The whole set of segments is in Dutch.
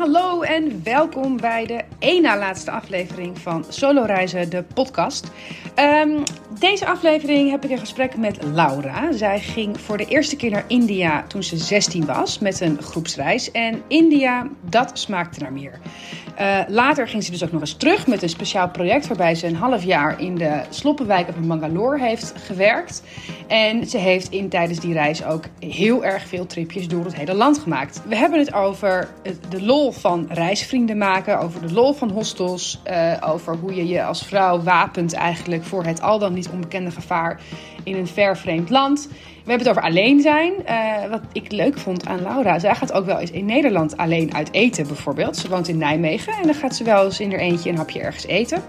Hallo en welkom bij de na laatste aflevering van Solo Reizen, de podcast. Ehm, deze aflevering heb ik een gesprek met Laura. Zij ging voor de eerste keer naar India toen ze 16 was met een groepsreis. En India, dat smaakte naar meer. Uh, later ging ze dus ook nog eens terug met een speciaal project waarbij ze een half jaar in de sloppenwijken van Bangalore heeft gewerkt. En ze heeft in tijdens die reis ook heel erg veel tripjes door het hele land gemaakt. We hebben het over de lol van reisvrienden maken, over de lol van hostels, uh, over hoe je je als vrouw wapent eigenlijk voor het al dan niet onbekende gevaar in een ver vreemd land. We hebben het over alleen zijn. Uh, wat ik leuk vond aan Laura. Zij gaat ook wel eens in Nederland alleen uit eten, bijvoorbeeld. Ze woont in Nijmegen en dan gaat ze wel eens in haar eentje een hapje ergens eten.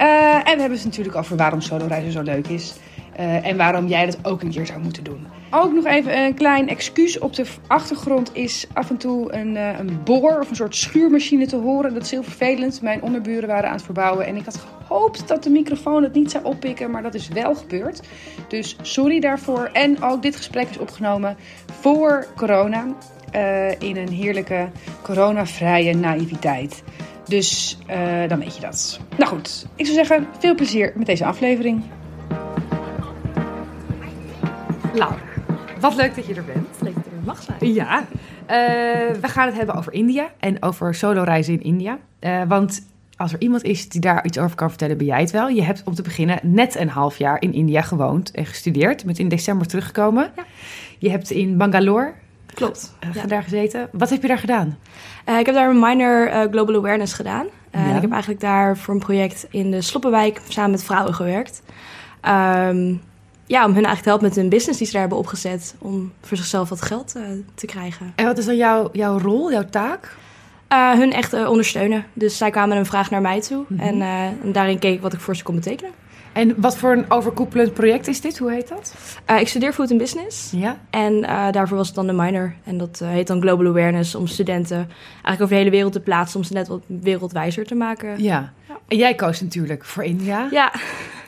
Uh, en we hebben het natuurlijk over waarom solo reizen zo leuk is. Uh, en waarom jij dat ook een keer zou moeten doen. Ook nog even een klein excuus. Op de achtergrond is af en toe een, uh, een boor of een soort schuurmachine te horen. Dat is heel vervelend. Mijn onderburen waren aan het verbouwen. En ik had gehoopt dat de microfoon het niet zou oppikken. Maar dat is wel gebeurd. Dus sorry daarvoor. En ook dit gesprek is opgenomen voor corona. Uh, in een heerlijke coronavrije naïviteit. Dus dan weet je dat. Nou goed, ik zou zeggen, veel plezier met deze aflevering. Laura, wat leuk dat je er bent. Leuk dat je er mag zijn. Ja, uh, we gaan het hebben over India en over solo reizen in India. Uh, want als er iemand is die daar iets over kan vertellen, ben jij het wel. Je hebt om te beginnen net een half jaar in India gewoond en gestudeerd. Met in december teruggekomen. Ja. Je hebt in Bangalore Klopt. Uh, ja. daar gezeten. Wat heb je daar gedaan? Uh, ik heb daar een minor uh, Global Awareness gedaan. Ja. En ik heb eigenlijk daar voor een project in de Sloppenwijk samen met vrouwen gewerkt. Um, ja, om hun eigenlijk te helpen met hun business die ze daar hebben opgezet. Om voor zichzelf wat geld uh, te krijgen. En wat is dan jouw, jouw rol, jouw taak? Uh, hun echt uh, ondersteunen. Dus zij kwamen een vraag naar mij toe. Mm -hmm. en, en, daarin keek ik wat ik voor ze kon betekenen. En wat voor een overkoepelend project is dit? Hoe heet dat? ik studeer Food and Business. Ja. En daarvoor was het dan de minor. En dat heet dan Global Awareness. Om studenten eigenlijk over de hele wereld te plaatsen. Om ze net wat wereldwijzer te maken. Ja. ja. En jij koos natuurlijk voor India. Ja.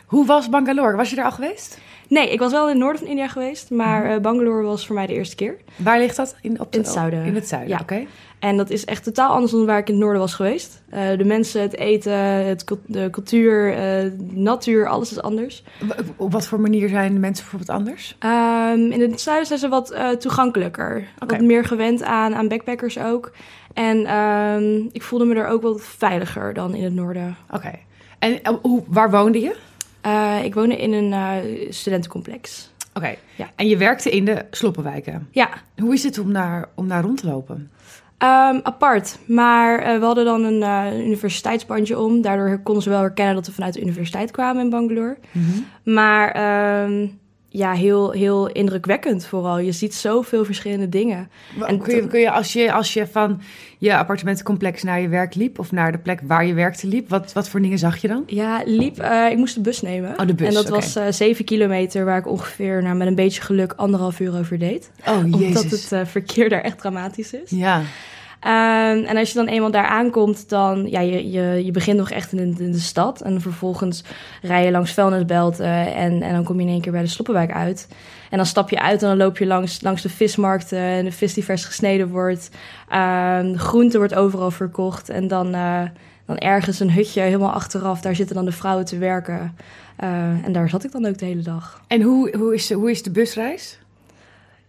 Hoe was Bangalore? Was je daar al geweest? Nee, ik was wel in het noorden van India geweest, maar uh, Bangalore was voor mij de eerste keer. Waar ligt dat? In, op de, in het zuiden. In het zuiden, ja. oké. Okay. En dat is echt totaal anders dan waar ik in het noorden was geweest. Uh, de mensen, het eten, het, de cultuur, uh, de natuur, alles is anders. Op wat voor manier zijn de mensen bijvoorbeeld anders? Um, in het zuiden zijn ze wat uh, toegankelijker. Okay. Wat meer gewend aan, aan backpackers ook. En um, ik voelde me er ook wat veiliger dan in het noorden. Oké. Okay. En hoe, waar woonde je? Uh, ik woonde in een uh, studentencomplex. Oké, okay. ja. en je werkte in de sloppenwijken? Ja. Hoe is het om daar, om daar rond te lopen? Um, apart, maar uh, we hadden dan een, universiteitsbandje om. Daardoor konden ze wel herkennen dat we vanuit de universiteit kwamen in Bangalore. Mhm. Mm -hmm. Maar um, ja, heel, heel indrukwekkend vooral. Je ziet zoveel verschillende dingen. En kun je, kun je, als je als je van je appartementencomplex naar je werk liep... of naar de plek waar je werkte liep, wat, wat voor dingen zag je dan? Ja, liep, uh, ik moest de bus nemen. Oh, de bus, En dat okay. was uh, zeven kilometer waar ik ongeveer nou, met een beetje geluk anderhalf uur over deed. Oh, jezus. Omdat het uh, verkeer daar echt dramatisch is. Ja. Um, en als je dan eenmaal daar aankomt, dan ja, je, je, je begint nog echt in de, in de stad. En vervolgens rij je langs vuilnisbelten en, en dan kom je in één keer bij de Sloppenwijk uit. En dan stap je uit en dan loop je langs, langs de vismarkten en de vis die vers gesneden wordt. Um, groente wordt overal verkocht. En dan, uh, dan ergens een hutje helemaal achteraf, daar zitten dan de vrouwen te werken. Uh, en daar zat ik dan ook de hele dag. En hoe, hoe, is, hoe is de busreis?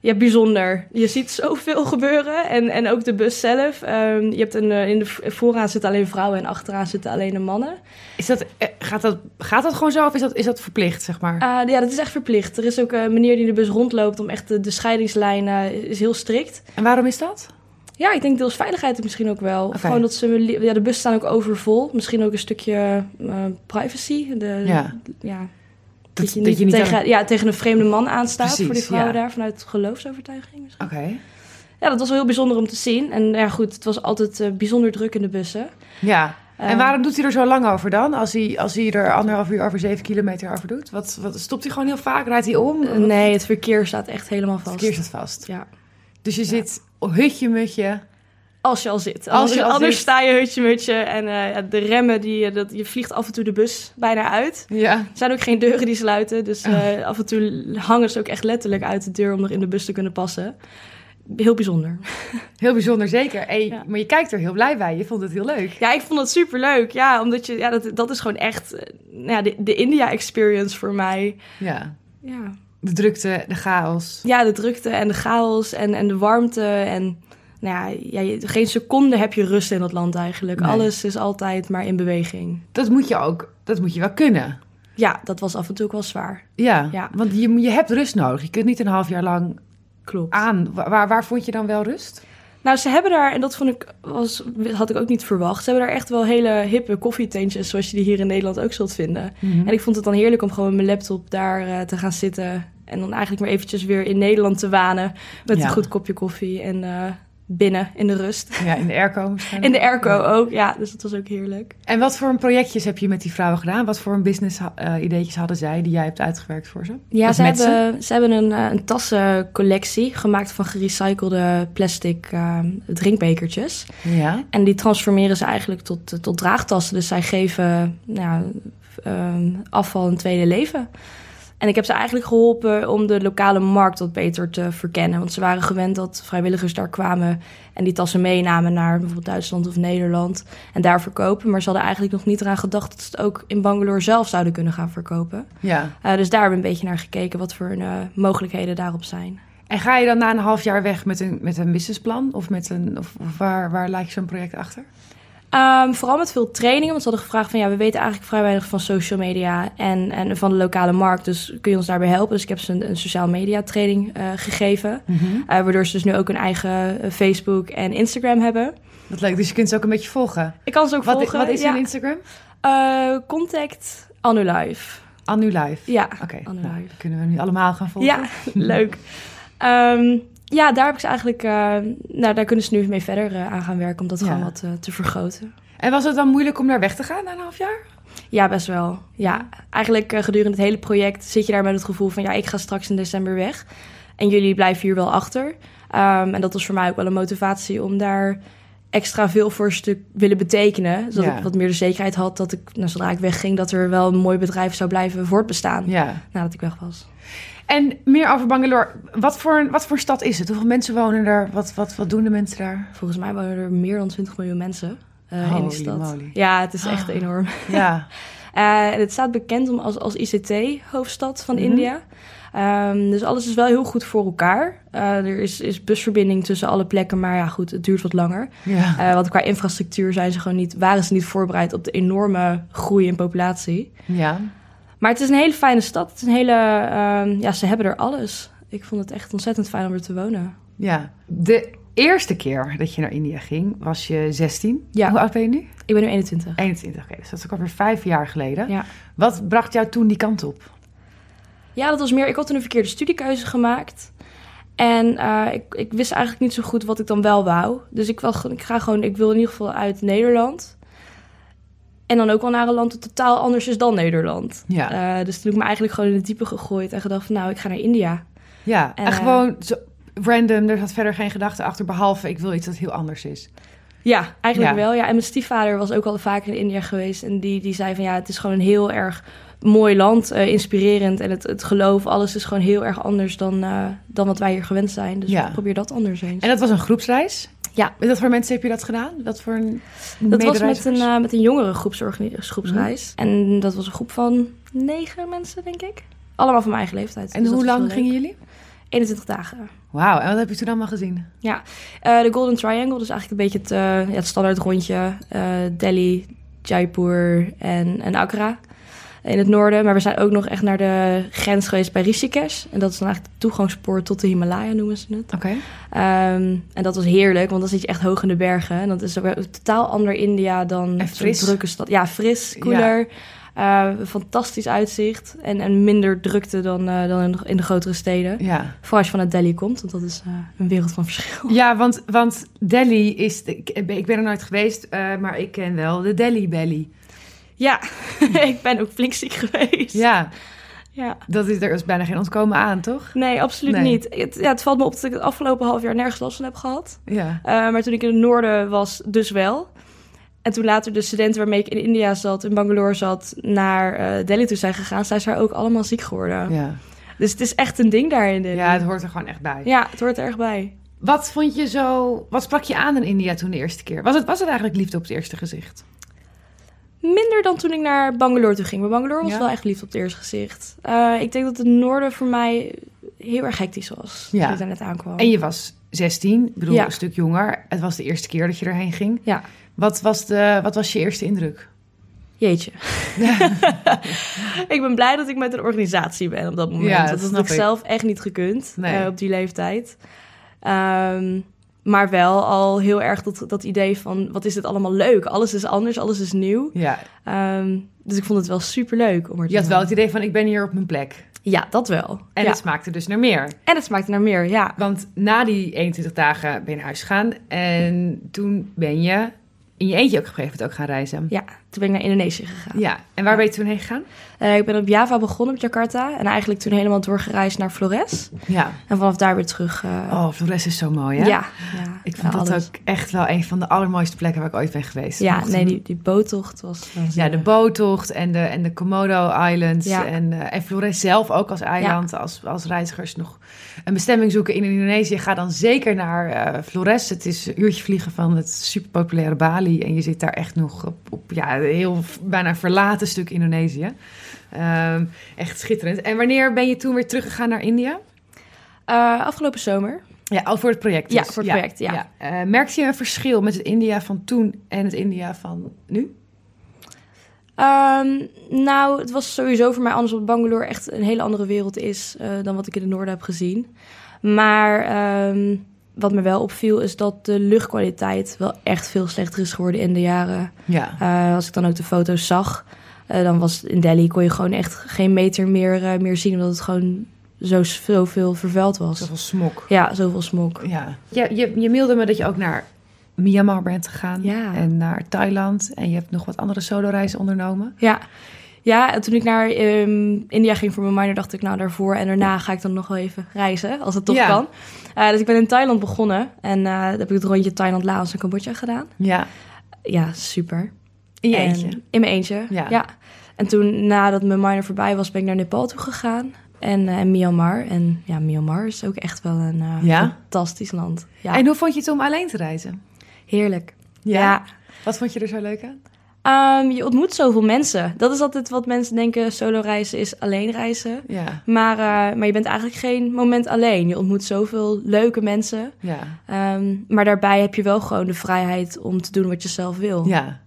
Ja, bijzonder. Je ziet zoveel gebeuren. En, en ook de bus zelf. Um, je hebt een, uh, in de vooraan zitten alleen vrouwen en achteraan zitten alleen de mannen. Is dat, gaat, dat, gaat dat gewoon zo of is dat, is dat verplicht, zeg maar? Uh, ja, dat is echt verplicht. Er is ook een meneer die in de bus rondloopt om echt de, de scheidingslijn uh, is heel strikt. En waarom is dat? Ja, ik denk deels veiligheid misschien ook wel. Okay. Gewoon dat ze... Ja, de bus staan ook overvol. Misschien ook een stukje privacy. De, ja. ja dat, dat, je, niet, je niet tegen, aan... ja, tegen een vreemde man aanstaat Precies, voor die vrouwen ja. daar vanuit geloofsovertuiging. Oké. Okay. Ja, dat was wel heel bijzonder om te zien. En ja, goed, het was altijd uh, bijzonder druk in de bussen. Ja. Uh, en waarom doet hij er zo lang over dan? Als hij, als hij er anderhalf uur over zeven kilometer over doet? Wat, wat, stopt hij gewoon heel vaak? Rijdt hij om? Uh, nee, het verkeer staat echt helemaal vast. Het verkeer staat vast? Ja. Dus je ja. zit hutje, mutje... Als je al zit. Als Anders, je al anders zit. sta je hutje mutje en uh, de remmen, die, dat, je vliegt af en toe de bus bijna uit. Ja. Er zijn ook geen deuren die sluiten, dus uh, oh. af en toe hangen ze ook echt letterlijk uit de deur om nog in de bus te kunnen passen. heel bijzonder. Heel bijzonder, zeker. Hey, Ja. Maar je kijkt er heel blij bij. Je vond het heel leuk. Ja, ik vond het super leuk. Ja, omdat je, ja, dat, dat is gewoon echt eh, nou ja, de, de India-experience voor mij. Ja. Ja. De drukte, de chaos. ja, de drukte en de chaos en, en de warmte. En nou ja, geen seconde heb je rust in dat land eigenlijk. Nee. Alles is altijd maar in beweging. Dat moet je ook, dat moet je wel kunnen. Ja, dat was af en toe ook wel zwaar. Ja, Ja. want je, je hebt rust nodig. Je kunt niet een half jaar lang Klopt. aan. Wa- Waar, waar vond je dan wel rust? Nou, ze hebben daar, en dat vond ik, was, had ik ook niet verwacht. Ze hebben daar echt wel hele hippe koffietentjes, zoals je die hier in Nederland ook zult vinden. En ik vond het dan heerlijk om gewoon met mijn laptop daar eh, te gaan zitten. En dan eigenlijk maar eventjes weer in Nederland te wanen. Met Ja. een goed kopje koffie en eh, binnen in de rust. Ja, in de airco In de airco ook, ja. Dus dat was ook heerlijk. En wat voor een projectjes heb je met die vrouwen gedaan? Wat voor een business eh, ideetjes hadden zij die jij hebt uitgewerkt voor ze? Ja, Of ze hebben, ze hebben een, eh, een tassencollectie gemaakt van gerecyclede plastic eh, drinkbekertjes. Ja. En die transformeren ze eigenlijk tot, eh, tot draagtassen. Dus zij geven nou, ehm, afval een tweede leven. En ik heb ze eigenlijk geholpen om de lokale markt wat beter te verkennen. Want ze waren gewend dat vrijwilligers daar kwamen en die tassen meenamen naar bijvoorbeeld Duitsland of Nederland. En daar verkopen. Maar ze hadden eigenlijk nog niet eraan gedacht dat ze het ook in Bangalore zelf zouden kunnen gaan verkopen. ja. Eh, dus daar hebben we een beetje naar gekeken wat voor eh, mogelijkheden daarop zijn. En ga je dan na een half jaar weg met een, met een businessplan? Of, met een, of, of waar, waar laat je zo'n project achter? Ehm, vooral met veel trainingen, want ze hadden gevraagd van ja, we weten eigenlijk vrij weinig van social media en, en van de lokale markt, dus kun je ons daarbij helpen? Dus ik heb ze een, een sociaal media training eh, gegeven, eh, waardoor ze dus nu ook een eigen eh, Facebook en Instagram hebben. Wat leuk, dus je kunt ze ook een beetje volgen. Ik kan ze ook Wat, volgen. wat is ja. hun Instagram? Contact Anulife. Anu Live. Ja, Oké, nou, kunnen we nu allemaal gaan volgen. Ja, leuk. Ehm, ja, daar heb ik ze eigenlijk, eh, nou daar kunnen ze nu mee verder eh, aan gaan werken om dat Ja. gewoon wat eh, te vergroten. En was het dan moeilijk om daar weg te gaan na een half jaar? Ja, best wel. Ja, eigenlijk gedurende het hele project zit je daar met het gevoel van... ja, ik ga straks in december weg. En jullie blijven hier wel achter. Ehm, en dat was voor mij ook wel een motivatie om daar extra veel voor ze te willen betekenen. Zodat Ja. ik wat meer de zekerheid had dat ik, nou, zodra ik wegging... dat er wel een mooi bedrijf zou blijven voortbestaan Ja. nadat ik weg was. En meer over Bangalore. Wat voor, een- wat voor stad is het? Hoeveel mensen wonen er? Wat, wat, wat doen de mensen daar? Volgens mij wonen er meer dan 20 miljoen mensen eh, in die stad. moly. Ja, het is echt Ah. enorm. Ja. Eh, en het staat bekend om als, als ICT-hoofdstad van Mhm. India. Ehm, dus alles is wel heel goed voor elkaar. Eh, er is, is busverbinding tussen alle plekken, maar ja, goed, het duurt wat langer. ja. Eh, want qua infrastructuur zijn ze gewoon niet, waren ze niet voorbereid op de enorme groei in populatie. ja. Maar het is een hele fijne stad. Het is een hele, ehm, ja, ze hebben er alles. Ik vond het echt ontzettend fijn om er te wonen. Ja. De eerste keer dat je naar India ging, was je 16. Ja. Hoe oud ben je nu? Ik ben nu 21. 21. Oké, dus dat is ook alweer vijf jaar geleden. Ja. Wat bracht jou toen die kant op? Ja, dat was meer. Ik had toen een verkeerde studiekeuze gemaakt. En eh, ik, ik wist eigenlijk niet zo goed wat ik dan wel wou. Dus ik, wil, ik ga gewoon, ik wil in ieder geval uit Nederland. En dan ook wel naar een land dat totaal anders is dan Nederland. Ja. Eh, dus toen heb ik me eigenlijk gewoon in het diepe gegooid en gedacht van nou, ik ga naar India. Ja, en, En, eh, gewoon zo random, er zat verder geen gedachte achter, behalve ik wil iets dat heel anders is. Ja, eigenlijk Ja. wel. Ja. En mijn stiefvader was ook al vaker in India geweest. En die, die zei van ja, het is gewoon een heel erg mooi land, eh, inspirerend. En het, het geloof, alles is gewoon heel erg anders dan, eh, dan wat wij hier gewend zijn. Dus Ja. probeer dat anders eens. En dat was een groepsreis? Ja. Met wat voor mensen heb je dat gedaan? Wat voor een Dat was met een, eh, met een jongere groepsreis. En dat was een groep van negen mensen, denk ik. Allemaal van mijn eigen leeftijd. En Dus dat hoe lang gingen leuk. jullie? 21 dagen. Wauw, en wat heb je toen allemaal gezien? Ja, de Golden Triangle, dus eigenlijk een beetje het, ja, het standaard rondje. Delhi, Jaipur en, en Agra in het noorden. Maar we zijn ook nog echt naar de grens geweest bij Rishikesh. En dat is dan eigenlijk de toegangspoort tot de Himalaya, noemen ze het. Oké. Ehm, en dat was heerlijk, want dan zit je echt hoog in de bergen. En dat is ook een totaal ander India dan En zo'n fris. drukke stad. Ja, fris, koeler. eh, fantastisch uitzicht. En, en minder drukte dan, eh, dan in, de, in de grotere steden. Ja. Vooral als je vanuit Delhi komt, want dat is eh, een wereld van verschil. Ja, want, want Delhi is... de- ik, ik ben er nooit geweest, eh, maar ik ken wel de Delhi Belly. Ja, ik ben ook flink ziek geweest. Ja, Ja. dat is, er is bijna geen ontkomen aan, toch? Nee, absoluut Nee. niet. Het, ja, het valt me op dat ik het afgelopen half jaar nergens last van heb gehad. Ja. Eh, maar toen ik in het noorden was, dus wel. En toen later de studenten waarmee ik in India zat, in Bangalore zat, naar eh, Delhi toe zijn gegaan, zijn ze daar ook allemaal ziek geworden. Ja. Dus het is echt een ding daar in Delhi. ja, het hoort er gewoon echt bij. Ja, het hoort er erg bij. Wat vond je zo... Wat sprak je aan in India toen de eerste keer? Was het, was het eigenlijk liefde op het eerste gezicht? Minder dan toen ik naar Bangalore toe ging. Maar Bangalore was Ja? wel echt lief op het eerste gezicht. Eh, ik denk dat het noorden voor mij heel erg hectisch was. Ja. Toen ik daar net aankwam. En je was 16, ik bedoel Ja. een stuk jonger. Het was de eerste keer dat je erheen ging. Ja, Wat was, de, wat was je eerste indruk? jeetje. ik ben blij dat ik met een organisatie ben op dat moment. Ja, dat had ik ik. zelf echt niet gekund Nee. eh, op die leeftijd. Ehm, maar wel al heel erg dat, dat idee van, wat is dit allemaal leuk? Alles is anders, alles is nieuw. Ja, Ehm, dus ik vond het wel super leuk om er te je had wel het idee van ik ben hier op mijn plek. Ja, dat wel. En ja. het smaakte dus naar meer. en het smaakte naar meer, ja. Want na die 21 dagen ben je naar huis gegaan. En toen ben je in je eentje ook op een gegeven moment ook gaan reizen. Ja, toen ben ik naar Indonesië gegaan. Ja, en waar ben je toen heen gegaan? Eh, ik ben op Java begonnen, op Jakarta. En eigenlijk toen helemaal doorgereisd naar Flores. Ja. En vanaf daar weer terug. eh, Oh, Flores is zo mooi, hè? ja. ja, Ik vind dat alles. ook echt wel een van de allermooiste plekken waar ik ooit ben geweest. Ja, Mocht nee, een- die, die boottocht was Ja, de boottocht en de, en de Komodo Islands. Ja. En, eh, en Flores zelf ook als eiland. Als, als reizigers nog een bestemming zoeken in Indonesië. Ga dan zeker naar Flores. Het is een uurtje vliegen van het superpopulaire Bali. En je zit daar echt nog op, op ja, heel bijna verlaten stuk Indonesië. Ehm, echt schitterend. En wanneer ben je toen weer teruggegaan naar India? Eh, afgelopen zomer. Ja, al voor het project Ja, dus. voor het project, ja. Eh, merkte je een verschil met het India van toen en het India van nu? Ehm, nou, het was sowieso voor mij anders omdat Bangalore echt een hele andere wereld is eh, dan wat ik in het noorden heb gezien. Maar ehm, wat me wel opviel is dat de luchtkwaliteit wel echt veel slechter is geworden in de jaren. Ja. Eh, als ik dan ook de foto's zag, eh, dan was in Delhi kon je gewoon echt geen meter meer, eh, meer zien omdat het gewoon zo zoveel vervuild was. Zoveel smok. Ja, zoveel smog. Ja. Je, je, je mailde me dat je ook naar Myanmar bent gegaan. Ja. En naar Thailand. En je hebt nog wat andere solo-reizen ondernomen. Ja. Ja, en toen ik naar ehm, India ging voor mijn minor, dacht ik, nou daarvoor en daarna ga ik dan nog wel even reizen, als het toch Ja. kan. Eh, dus ik ben in Thailand begonnen en eh heb ik het rondje Thailand, Laos en Cambodja gedaan. Ja. Ja, super. In je En- eentje. In mijn eentje, Ja. ja. En toen, nadat mijn minor voorbij was, ben ik naar Nepal toe gegaan. En, eh, en Myanmar. En ja, Myanmar is ook echt wel een Ja? fantastisch land. Ja, En hoe vond je het om alleen te reizen? heerlijk. Ja. Wat vond je er zo leuk aan? Ehm, je ontmoet zoveel mensen. Dat is altijd wat mensen denken, solo reizen is alleen reizen. Ja. Maar, eh, maar je bent eigenlijk geen moment alleen. Je ontmoet zoveel leuke mensen. Ja. Ehm, maar daarbij heb je wel gewoon de vrijheid om te doen wat je zelf wil. Ja.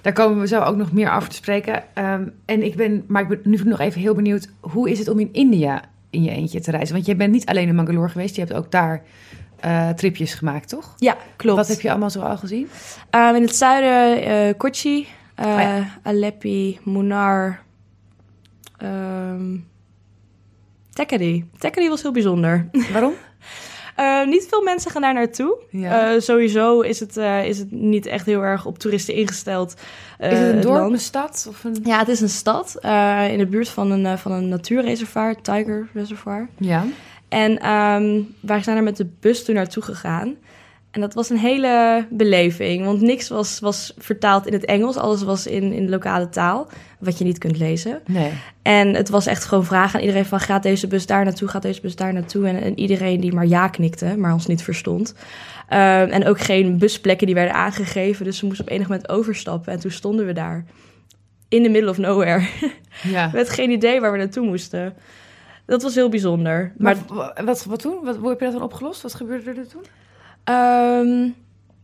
Daar komen we zo ook nog meer over te spreken. Ehm, en ik ben, maar ik ben nu nog even heel benieuwd. Hoe is het om in India in je eentje te reizen? Want je bent niet alleen in Mangalore geweest. Je hebt ook daar eh, tripjes gemaakt, toch? Ja, klopt. Wat heb je allemaal zo al gezien? In het zuiden eh Kochi, eh Oh ja. Aleppi, ehm Tekkady. Tekkady was heel bijzonder. Waarom? Eh, niet veel mensen gaan daar naartoe. Ja. Eh, sowieso is het, eh, is het niet echt heel erg op toeristen ingesteld. eh, is het een dorp, land. een stad? Of een... Ja, het is een stad eh, in de buurt van een, eh, van een natuurreservoir, Tiger Reservoir. Ja. En ehm, wij zijn er met de bus toen naartoe gegaan. En dat was een hele beleving, want niks was, was vertaald in het Engels. Alles was in, in de lokale taal, wat je niet kunt lezen. Nee. En het was echt gewoon vragen aan iedereen van... gaat deze bus daar naartoe, gaat deze bus daar naartoe? En, en iedereen die maar ja knikte, maar ons niet verstond. Ehm, en ook geen busplekken die werden aangegeven. Dus we moesten op enig moment overstappen. En toen stonden we daar. In the middle of nowhere. Ja. Met geen idee waar we naartoe moesten. Dat was heel bijzonder. Maar, wat, wat toen? Wat, hoe heb je dat dan opgelost? Wat gebeurde er toen? Ehm,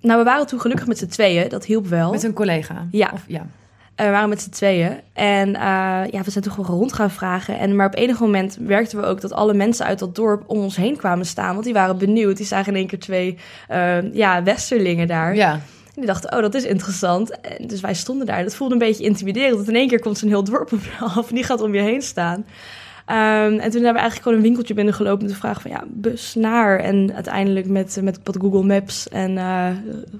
nou, we waren toen gelukkig met z'n tweeën. Dat hielp wel. Met een collega? Ja. Of, ja. Eh, we waren met z'n tweeën. En eh, ja, we zijn toch gewoon rond gaan vragen. En, maar op enig moment merkten we ook dat alle mensen uit dat dorp om ons heen kwamen staan. Want die waren benieuwd. Die zagen in één keer twee eh, ja, westerlingen daar. Ja. En die dachten, oh, dat is interessant. En dus wij stonden daar. Dat voelde een beetje intimiderend. Want in één keer komt zo'n heel dorp op je af. En die gaat om je heen staan. Ehm, en toen hebben we eigenlijk gewoon een winkeltje binnengelopen met de vraag van ja, bus naar. En uiteindelijk met, met wat Google Maps en eh,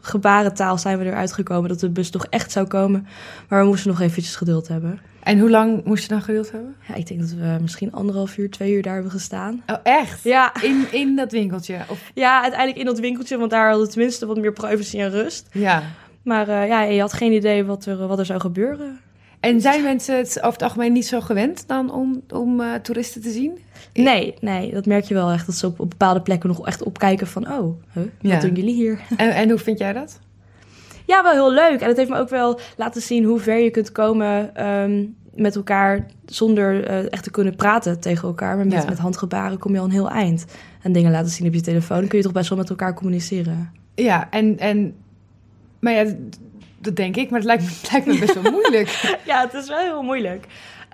gebarentaal zijn we eruit gekomen dat de bus toch echt zou komen. Maar we moesten nog eventjes geduld hebben. En hoe lang moest je dan geduld hebben? Ja, ik denk dat we misschien anderhalf uur, twee uur daar hebben gestaan. Oh, echt? Ja, In, in dat winkeltje? Of, ja, uiteindelijk in dat winkeltje, want daar hadden we tenminste wat meer privacy en rust. ja. Maar eh, ja, je had geen idee wat er, wat er zou gebeuren. En zijn mensen het over het algemeen niet zo gewend dan om, om uh, toeristen te zien? Nee, nee, dat merk je wel echt. Dat ze op, op bepaalde plekken nog echt opkijken van... oh, huh, wat ja. doen jullie hier? En, en hoe vind jij dat? Ja, wel heel leuk. En het heeft me ook wel laten zien hoe ver je kunt komen um, met elkaar zonder uh, echt te kunnen praten tegen elkaar. Maar met, ja. met handgebaren kom je al een heel eind. En dingen laten zien op je telefoon. Kun je toch best wel met elkaar communiceren. Ja, en, en maar ja, dat denk ik, maar het lijkt me, het lijkt me best wel moeilijk. ja, het is wel heel moeilijk.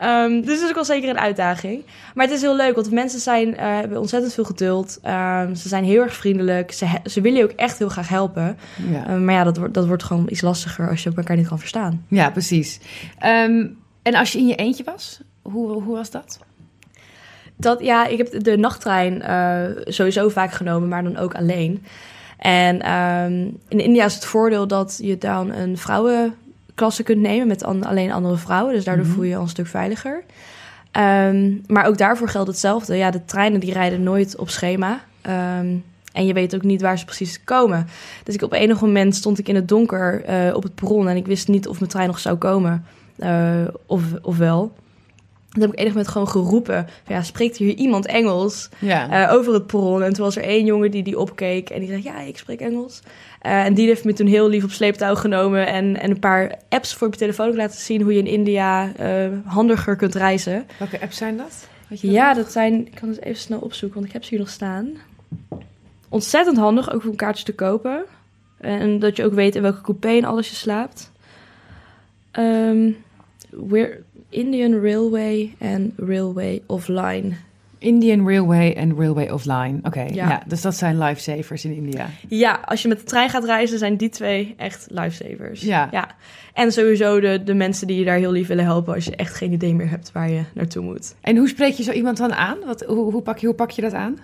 Um, dus het is ook wel zeker een uitdaging. Maar het is heel leuk, want mensen zijn, uh, hebben ontzettend veel geduld. Um, ze zijn heel erg vriendelijk. Ze, ze willen je ook echt heel graag helpen. Ja. Um, maar ja, dat, wordt dat wordt gewoon iets lastiger als je elkaar niet kan verstaan. Ja, precies. en als je in je eentje was, hoe, hoe was dat? Dat, ja, ik heb de nachttrein uh, sowieso vaak genomen, maar dan ook alleen. En um, in India is het voordeel dat je dan een vrouwenklasse kunt nemen met an alleen andere vrouwen. Dus daardoor mm -hmm. voel je je al een stuk veiliger. Um, maar ook daarvoor geldt hetzelfde. Ja, de treinen die rijden nooit op schema. Um, en je weet ook niet waar ze precies komen. Dus ik, op enig moment stond ik in het donker uh, op het perron en ik wist niet of mijn trein nog zou komen. Uh, of, of wel. Toen heb ik enig moment gewoon geroepen. Ja, spreekt hier iemand Engels? Ja. Uh, over het perron. En toen was er één jongen die die opkeek. En die zei, ja, ik spreek Engels. Uh, en die heeft me toen heel lief op sleeptouw genomen. En, en een paar apps voor op je telefoon laten zien... hoe je in India uh, handiger kunt reizen. Welke apps zijn dat? dat ja, dat zijn... Ik kan het even snel opzoeken, want ik heb ze hier nog staan. Ontzettend handig, ook om kaartjes te kopen. En dat je ook weet in welke coupé en alles je slaapt. Um. Indian Railway en Railway Offline. Indian Railway en Railway Offline. Oké, okay, ja. ja. Dus dat zijn lifesavers in India. Ja, als je met de trein gaat reizen, zijn die twee echt lifesavers. Ja. ja. En sowieso de, de mensen die je daar heel lief willen helpen als je echt geen idee meer hebt waar je naartoe moet. En hoe spreek je zo iemand dan aan? Wat, hoe, hoe, pak je, hoe pak je dat aan?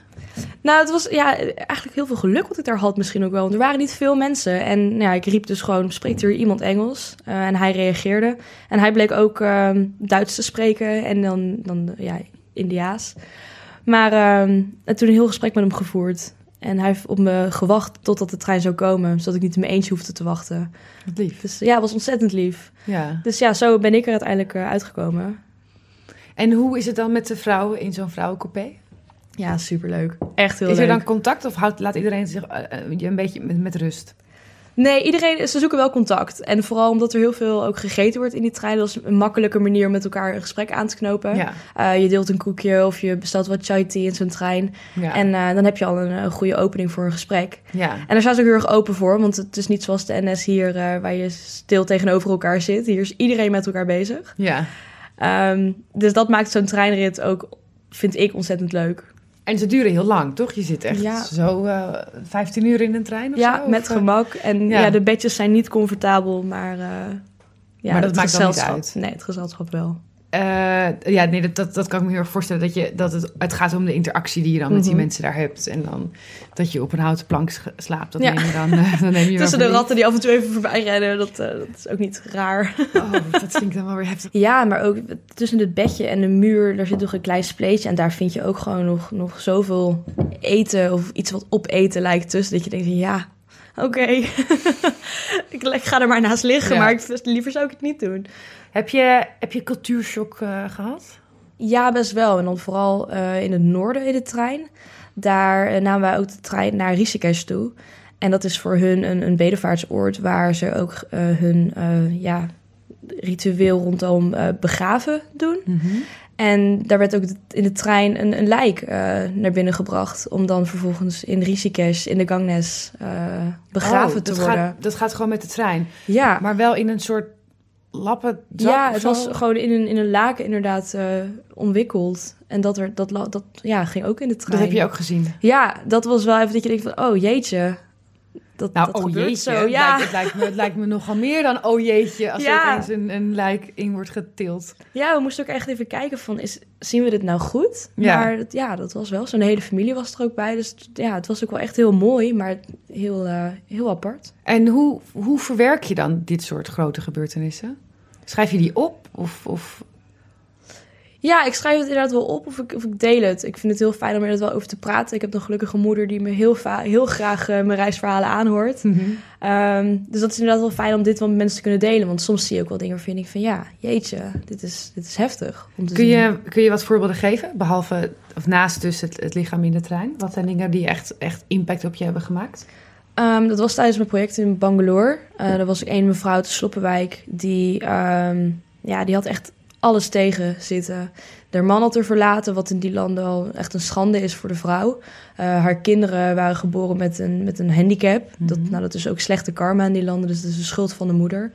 Nou, het was ja, eigenlijk heel veel geluk wat ik daar had misschien ook wel. Want er waren niet veel mensen. En nou ja, ik riep dus gewoon, spreekt hier iemand Engels? Uh, en hij reageerde. En hij bleek ook uh, Duits te spreken en dan, dan ja, Indiaas. Maar uh, toen een heel gesprek met hem gevoerd. En hij heeft op me gewacht totdat de trein zou komen. Zodat ik niet in mijn eentje hoefde te wachten. Wat lief. Dus ja, het was ontzettend lief. Ja. Dus ja, zo ben ik er uiteindelijk uh, uitgekomen. En hoe is het dan met de vrouwen in zo'n vrouwencoupé? Ja, superleuk. Echt heel leuk. Is er dan contact of houdt, laat iedereen zich uh, een beetje met, met rust? Nee, iedereen, ze zoeken wel contact. En vooral omdat er heel veel ook gegeten wordt in die trein. Dat is een makkelijke manier om met elkaar een gesprek aan te knopen. Ja. Uh, je deelt een koekje of je bestelt wat chai tea in zo'n trein. Ja. En uh, dan heb je al een, een, goede opening voor een gesprek. Ja. En daar staan ze ook heel erg open voor. Want het is niet zoals de NS hier, uh, waar je stil tegenover elkaar zit. Hier is iedereen met elkaar bezig. Ja. Um, dus dat maakt zo'n treinrit ook, vind ik, ontzettend leuk. En ze duren heel lang, toch? Je zit echt ja. zo uh, 15 uur in een trein of ja, zo? met of, gemak. En ja. ja. de bedjes zijn niet comfortabel, maar... Uh, ja, maar dat maakt dan niet uit? Nee, het gezelschap wel. Uh, ja, nee, dat, dat, dat kan ik me heel erg voorstellen. Dat, je, dat het, het gaat om de interactie die je dan mm -hmm. met die mensen daar hebt. En dan dat je op een houten plank slaapt. Dat ja. neem je dan, uh, dan neem je Tussen de ratten die af en toe even voorbij rennen. Dat, uh, dat is ook niet raar. Oh, dat vind ik dan wel weer heftig. Ja, maar ook tussen het bedje en de muur. Daar zit nog een klein spleetje. En daar vind je ook gewoon nog, nog zoveel eten. Of iets wat opeten lijkt tussen. Dat je denkt van ja, oké. Okay. ik, ik ga er maar naast liggen. Ja. Maar ik, liever zou ik het niet doen. Heb je, heb je cultuurshock uh, gehad? Ja, best wel. En dan vooral uh, in het noorden in de trein. Daar uh, namen wij ook de trein naar Rishikesh toe. En dat is voor hun een, een bedevaartsoord waar ze ook hun ja, ritueel rondom begraven doen. Mm -hmm. En daar werd ook in de trein een, een lijk naar binnen gebracht. Om dan vervolgens in Rishikesh, in de Ganges, begraven oh, te worden. Gaat, dat gaat gewoon met de trein? Ja. Maar wel in een soort lappen Ja, het was gewoon in een, in een laken inderdaad uh, omwikkeld. En dat, er, dat, dat ja, ging ook in de trein. Dat heb je ook gezien? Ja, dat was wel even dat je denkt van, oh jeetje. Dat, nou, dat oh gebeurt jeetje, zo. Ja. Het, lijkt, het, lijkt me, het lijkt me nogal meer dan oh jeetje... als ja. er opeens een, een lijk in wordt getild. Ja, we moesten ook echt even kijken van, is, zien we dit nou goed? Ja. Maar dat, ja, dat was wel zo. Een hele familie was er ook bij. Dus ja, het was ook wel echt heel mooi, maar heel, uh, heel apart. En hoe, hoe verwerk je dan dit soort grote gebeurtenissen? Schrijf je die op? Of, of... Ja, ik schrijf het inderdaad wel op of ik, of ik deel het. Ik vind het heel fijn om er wel over te praten. Ik heb een gelukkige moeder die me heel, heel graag uh, mijn reisverhalen aanhoort. Mm -hmm. dus dat is inderdaad wel fijn om dit wel met mensen te kunnen delen. Want soms zie je ook wel dingen waarvan ik van ja, jeetje, dit is, dit is heftig. Om te kun, je, kun je wat voorbeelden geven? Behalve, of naast dus het, het lichaam in de trein. Wat zijn dingen die echt, echt impact op je hebben gemaakt? Um, dat was tijdens mijn project in Bangalore. Uh, er was een mevrouw uit Sloppenwijk die, um, ja, die had echt alles tegen zitten. Haar man had er verlaten, wat in die landen al echt een schande is voor de vrouw. Uh, haar kinderen waren geboren met een, met een handicap. dat, Mhm. nou, dat is ook slechte karma in die landen, dus dat is de schuld van de moeder.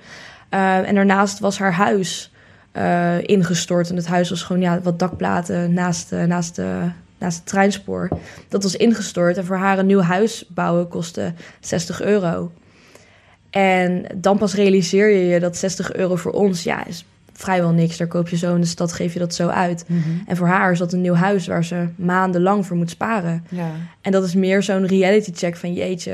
Uh, en daarnaast was haar huis uh, ingestort. En het huis was gewoon ja, wat dakplaten naast, naast, de, naast het treinspoor. Dat was ingestort. En voor haar een nieuw huis bouwen kostte 60 euro. En dan pas realiseer je je dat 60 euro voor ons ja, is vrijwel niks. Daar koop je zo in de stad, geef je dat zo uit. Mm -hmm. En voor haar is dat een nieuw huis waar ze maandenlang voor moet sparen. Ja. En dat is meer zo'n reality check van jeetje.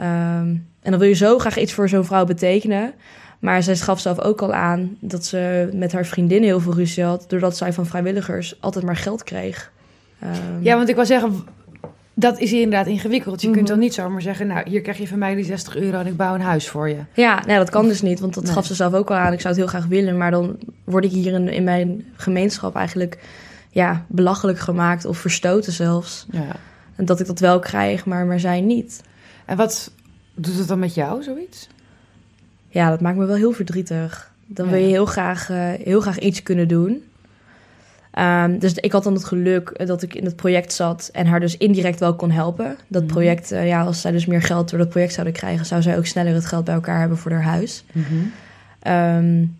Um, en dan wil je zo graag iets voor zo'n vrouw betekenen. Maar zij gaf zelf ook al aan dat ze met haar vriendin heel veel ruzie had. Doordat zij van vrijwilligers altijd maar geld kreeg. Um, ja, want ik wil zeggen, dat is inderdaad ingewikkeld. Je mm -hmm. kunt dan niet zomaar zeggen, nou, hier krijg je van mij die 60 euro en ik bouw een huis voor je. Ja, nee, dat kan dus niet, want dat nee. gaf ze zelf ook al aan. Ik zou het heel graag willen, maar dan word ik hier in, in mijn gemeenschap eigenlijk ja, belachelijk gemaakt of verstoten zelfs. Ja. En dat ik dat wel krijg, maar, maar zij niet. En wat doet het dan met jou, zoiets? Ja, dat maakt me wel heel verdrietig. Dan ja. wil je heel graag, uh, heel graag iets kunnen doen. Um, dus ik had dan het geluk dat ik in het project zat en haar dus indirect wel kon helpen. Dat Mhm. project, uh, ja, als zij dus meer geld door dat project zouden krijgen, zou zij ook sneller het geld bij elkaar hebben voor haar huis. Mm -hmm. um,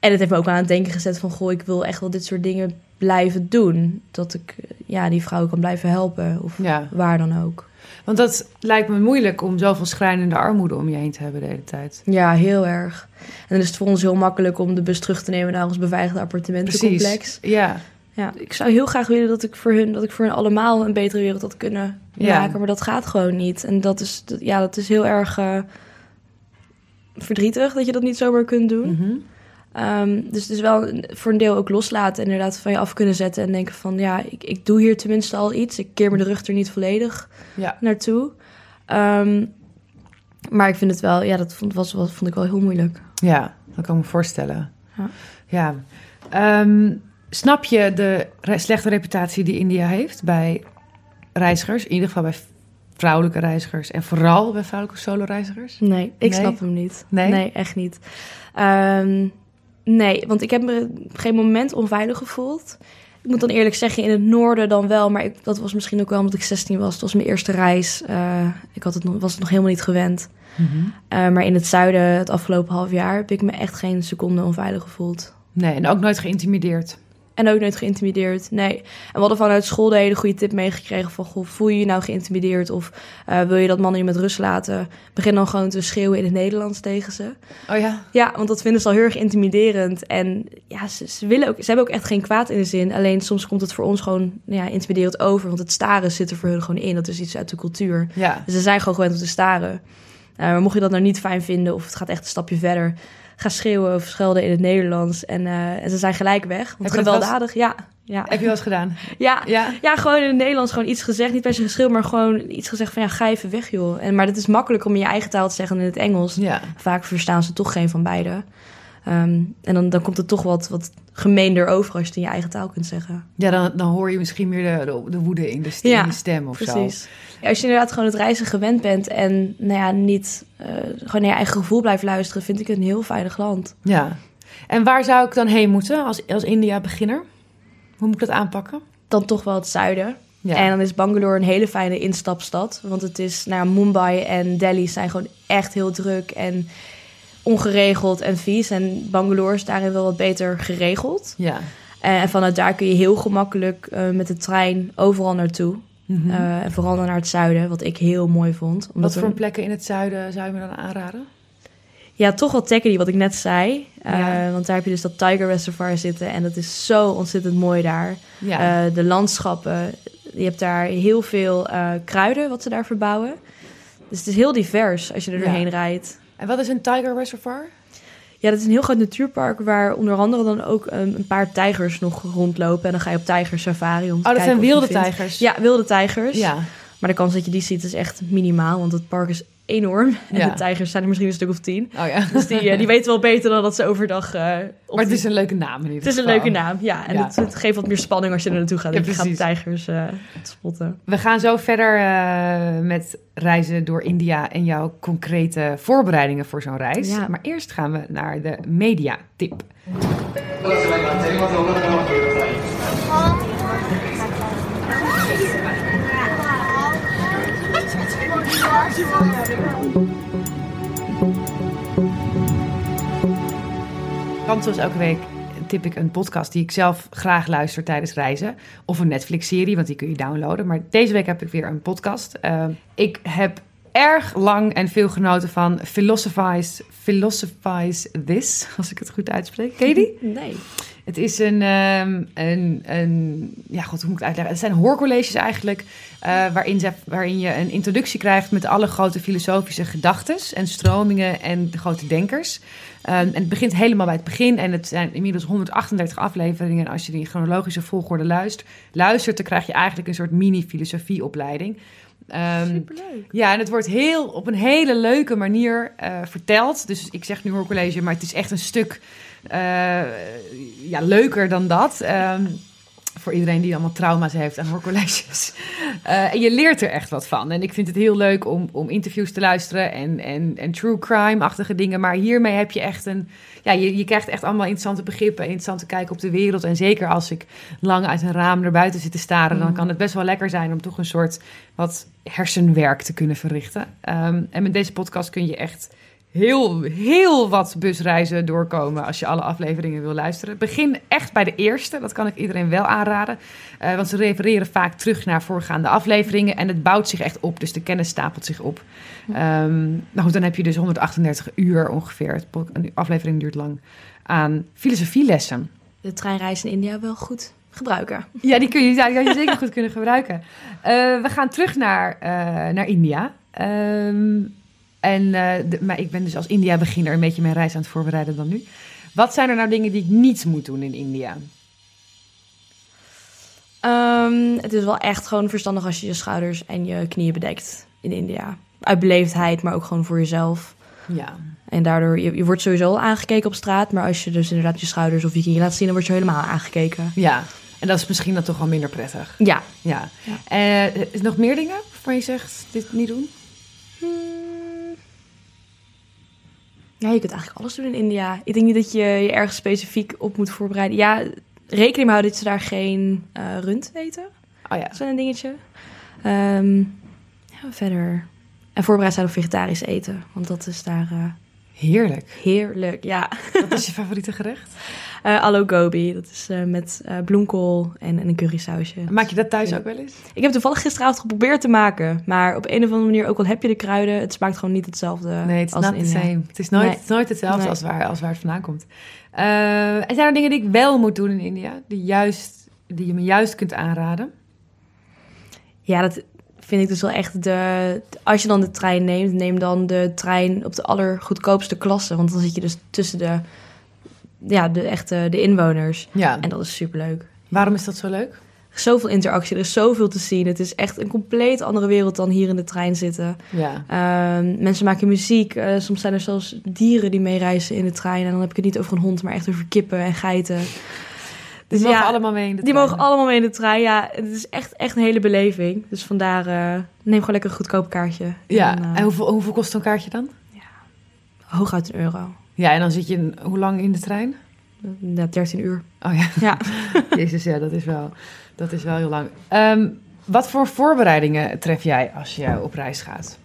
en het heeft me ook aan het denken gezet van, goh, ik wil echt wel dit soort dingen blijven doen. Dat ik ja, die vrouw kan blijven helpen, of ja. waar dan ook. Want dat lijkt me moeilijk om zoveel schrijnende armoede om je heen te hebben de hele tijd. Ja, heel erg. En dan is het voor ons heel makkelijk om de bus terug te nemen naar ons beveiligde appartementencomplex. Ja. ja. Ik zou heel graag willen dat ik voor hun, dat ik voor hun allemaal een betere wereld had kunnen Ja. maken, maar dat gaat gewoon niet. En dat is, dat- ja, dat is heel erg eh, verdrietig dat je dat niet zomaar kunt doen. Mhm. Ehm, dus het is wel voor een deel ook loslaten, inderdaad, van je af kunnen zetten en denken van, ja, ik, ik doe hier tenminste al iets. Ik keer me de rug er niet volledig Ja. naartoe. Ehm, maar ik vind het wel, ja, dat vond, was, was, vond ik wel heel moeilijk. ja, dat kan ik me voorstellen. Ja. Ja. Ehm, snap je de re- slechte reputatie die India heeft bij reizigers? In ieder geval bij vrouwelijke reizigers en vooral bij vrouwelijke solo-reizigers? Nee, ik Nee? snap hem niet. Nee? echt niet. Ehm, nee, want ik heb me op geen moment onveilig gevoeld. Ik moet dan eerlijk zeggen, in het noorden dan wel. Maar ik, dat was misschien ook wel omdat ik 16 was. Het was mijn eerste reis. Eh, ik had het nog, was het nog helemaal niet gewend. Mhm. Eh, maar in het zuiden, het afgelopen half jaar... heb ik me echt geen seconde onveilig gevoeld. Nee, en ook nooit geïntimideerd. En ook nooit geïntimideerd, nee. En we hadden vanuit school de hele goede tip meegekregen van... Goh, voel je je nou geïntimideerd of eh, wil je dat mannen je met rust laten? Begin dan gewoon te schreeuwen in het Nederlands tegen ze. Oh ja? Ja, want dat vinden ze al heel erg intimiderend. En ja, ze, ze, willen ook, ze hebben ook echt geen kwaad in de zin. Alleen soms komt het voor ons gewoon nou ja, intimiderend over. Want het staren zit er voor hun gewoon in. Dat is iets uit de cultuur. Ja. Dus ze zijn gewoon gewend om te staren. Eh, maar mocht je dat nou niet fijn vinden of het gaat echt een stapje verder... ga schreeuwen of schelden in het Nederlands. En, eh, en ze zijn gelijk weg. Want dat gewelddadig, ja. Ja. Heb je wel eens gedaan? Ja, Ja? ja, gewoon in het Nederlands gewoon iets gezegd. Niet per se geschreeuwd, maar gewoon iets gezegd van... ja, ga even weg, joh. En, maar het is makkelijk om in je eigen taal te zeggen dan in het Engels. Ja. Vaak verstaan ze toch geen van beide. Ehm, en dan, dan komt het toch wat, wat gemeender over als je het in je eigen taal kunt zeggen. Ja, dan, dan hoor je misschien meer de, de, de woede in de, st- Ja, in de stem of zo. Precies. Ja, als je inderdaad gewoon het reizen gewend bent en nou ja, niet eh, gewoon naar je eigen gevoel blijft luisteren, vind ik het een heel veilig land. Ja. En waar zou ik dan heen moeten als, als India-beginner? Hoe moet ik dat aanpakken? Dan toch wel het zuiden. Ja. En dan is Bangalore een hele fijne instapstad. Want het is, nou ja, Mumbai en Delhi zijn gewoon echt heel druk en ongeregeld en vies. En Bangalore is daarin wel wat beter geregeld. Ja. En vanuit daar kun je heel gemakkelijk eh, met de trein overal naartoe. Mhm. Eh, en vooral naar het zuiden, wat ik heel mooi vond. Omdat Wat voor plekken in het zuiden zou je me dan aanraden? Ja, toch wel Tekkerdy, wat ik net zei. Eh. Want daar heb je dus dat Tiger Reservoir zitten. En dat is zo ontzettend mooi daar. Ja. Eh, de landschappen. Je hebt daar heel veel kruiden wat ze daar verbouwen. Dus het is heel divers als je er Ja. doorheen rijdt. en wat is een tiger reservoir? Ja, dat is een heel groot natuurpark waar onder andere dan ook um, een paar tijgers nog rondlopen. En dan ga je op tijgersafari om te Oh, dat kijken zijn wilde tijgers? Ja, wilde tijgers. Ja. Maar de kans dat je die ziet is echt minimaal, want het park is enorm. En Ja. de tijgers zijn er misschien een stuk of tien. Oh ja. Dus die, eh, die weten wel beter dan dat ze overdag... eh, op Maar het die- is een leuke naam in ieder het is een geval. leuke naam, ja. En Ja. Het, het geeft wat meer spanning als je er naartoe gaat. Ja, en je gaat de tijgers eh, spotten. We gaan zo verder eh, met reizen door India en jouw concrete voorbereidingen voor zo'n reis. Ja. Maar eerst gaan we naar de mediatip. Want zoals elke week tip ik een podcast die ik zelf graag luister tijdens reizen. Of een Netflix-serie, want die kun je downloaden. Maar deze week heb ik weer een podcast. Eh, ik heb erg lang en veel genoten van Philosophize, Philosophize This, als ik het goed uitspreek. Ken je die? Nee. Het is een, ehm, een, een, ja goed, hoe moet ik het uitleggen? Het zijn hoorcolleges eigenlijk, eh, waarin, ze, waarin je een introductie krijgt met alle grote filosofische gedachten en stromingen en de grote denkers. Ehm, en het begint helemaal bij het begin en het zijn inmiddels 138 afleveringen. En als je die in chronologische volgorde luistert, luistert dan krijg je eigenlijk een soort mini-filosofieopleiding. Ehm, Superleuk. ja, en het wordt heel, op een hele leuke manier eh, verteld. Dus ik zeg nu hoorcollege, maar het is echt een stuk eh, ja, leuker dan dat. Ehm, voor iedereen die allemaal trauma's heeft aan hoorcolleges. Eh, en je leert er echt wat van. En ik vind het heel leuk om, om interviews te luisteren en, en, en true crime-achtige dingen. Maar hiermee heb je echt een... Ja, je, je krijgt echt allemaal interessante begrippen, interessante kijk op de wereld. En zeker als ik lang uit een raam naar buiten zit te staren... dan Mm. kan het best wel lekker zijn om toch een soort wat hersenwerk te kunnen verrichten. Ehm, en met deze podcast kun je echt heel, heel wat busreizen doorkomen als je alle afleveringen wil luisteren. Begin echt bij de eerste, dat kan ik iedereen wel aanraden. Eh, want ze refereren vaak terug naar voorgaande afleveringen en het bouwt zich echt op, dus de kennis stapelt zich op. Ehm, nou goed, dan heb je dus 138 uur ongeveer, een aflevering duurt lang, aan filosofielessen. De treinreis in India wel goed gebruiken. Ja, die kun je, die je zeker goed kunnen gebruiken. Eh, we gaan terug naar, eh, naar India. Ehm, en, eh, de- maar ik ben dus als India-beginner een beetje mijn reis aan het voorbereiden dan nu. Wat zijn er nou dingen die ik niet moet doen in India? Ehm, het is wel echt gewoon verstandig als je je schouders en je knieën bedekt in India. Uit beleefdheid, maar ook gewoon voor jezelf. Ja, En daardoor, je, je wordt sowieso al aangekeken op straat. Maar als je dus inderdaad je schouders of je knieën laat zien, dan word je helemaal aangekeken. ja. En dat is misschien dan toch wel minder prettig. Ja. Ja. Ja. Eh, is er nog meer dingen waarvan je zegt, dit niet doen? Hmm. Ja, je kunt eigenlijk alles doen in India. Ik denk niet dat je je ergens specifiek op moet voorbereiden. Ja, rekening houden dat ze daar geen eh, rund eten. Oh ja. Dat is wel een dingetje. Ehm, ja, verder. En voorbereid zijn op vegetarisch eten. Want dat is daar eh, Heerlijk. heerlijk. Ja. Wat is je favoriete gerecht? Eh aloo gobi. Dat is eh, met eh, bloemkool en, en een currysausje. Maak je dat thuis Ja. ook wel eens? Ik heb toevallig gisteravond geprobeerd te maken. Maar op een of andere manier, ook al heb je de kruiden, het smaakt gewoon niet hetzelfde Nee, het is als in same. Het is nooit, Nee. het is nooit hetzelfde Nee. als, waar, als waar het vandaan komt. En zijn er dingen die ik wel moet doen in India? Die, juist, die je me juist kunt aanraden? Ja, dat vind ik dus wel echt de... Als je dan de trein neemt, neem dan de trein op de allergoedkoopste klasse. Want dan zit je dus tussen de, ja, de echte de inwoners. Ja. En dat is superleuk. Waarom is dat zo leuk? Zoveel interactie, er is zoveel te zien. Het is echt een compleet andere wereld dan hier in de trein zitten. Ja. Ehm, mensen maken muziek. Eh, soms zijn er zelfs dieren die meereizen in de trein. En dan heb ik het niet over een hond, maar echt over kippen en geiten. Die Dus mogen ja, allemaal mee in de die trein. mogen allemaal mee in de trein. Ja, het is echt, echt een hele beleving. Dus vandaar, eh, neem gewoon lekker een goedkoop kaartje. Ja, En, en, eh, hoeveel, hoeveel kost zo'n kaartje dan? hooguit een euro. Ja, en dan zit je hoe lang in de trein? Ja, 13 uur. Oh ja, Ja. jezus, ja, dat is wel, dat is wel heel lang. Ehm, wat voor voorbereidingen tref jij als je op reis gaat?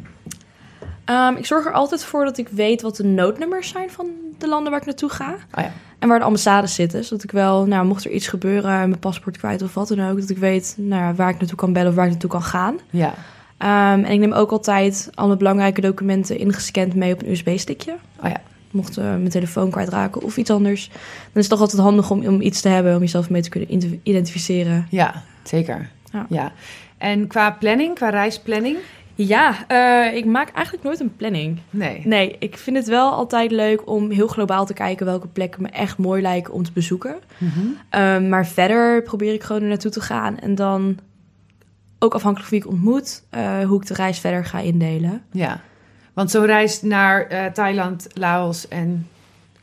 Ehm, ik zorg er altijd voor dat ik weet wat de noodnummers zijn van de landen waar ik naartoe ga. Oh ja. En waar de ambassades zitten. Zodat ik wel, nou, mocht er iets gebeuren, mijn paspoort kwijt of wat dan ook, dat ik weet nou, waar ik naartoe kan bellen of waar ik naartoe kan gaan. Ja, Ehm, en ik neem ook altijd alle belangrijke documenten ingescand mee op een USB-stickje. Oh ja. Mocht eh, mijn telefoon kwijtraken of iets anders. Dan is het toch altijd handig om, om iets te hebben om jezelf mee te kunnen ident- identificeren. ja zeker. Ja. Ja. En qua planning, qua reisplanning? Ja, uh, ik maak eigenlijk nooit een planning. Nee. Nee, ik vind het wel altijd leuk om heel globaal te kijken welke plekken me echt mooi lijken om te bezoeken. Mm -hmm. maar verder probeer ik gewoon er naartoe te gaan en dan ook afhankelijk van wie ik ontmoet, uh, hoe ik de reis verder ga indelen. Ja, want zo'n reis naar uh, Thailand, Laos en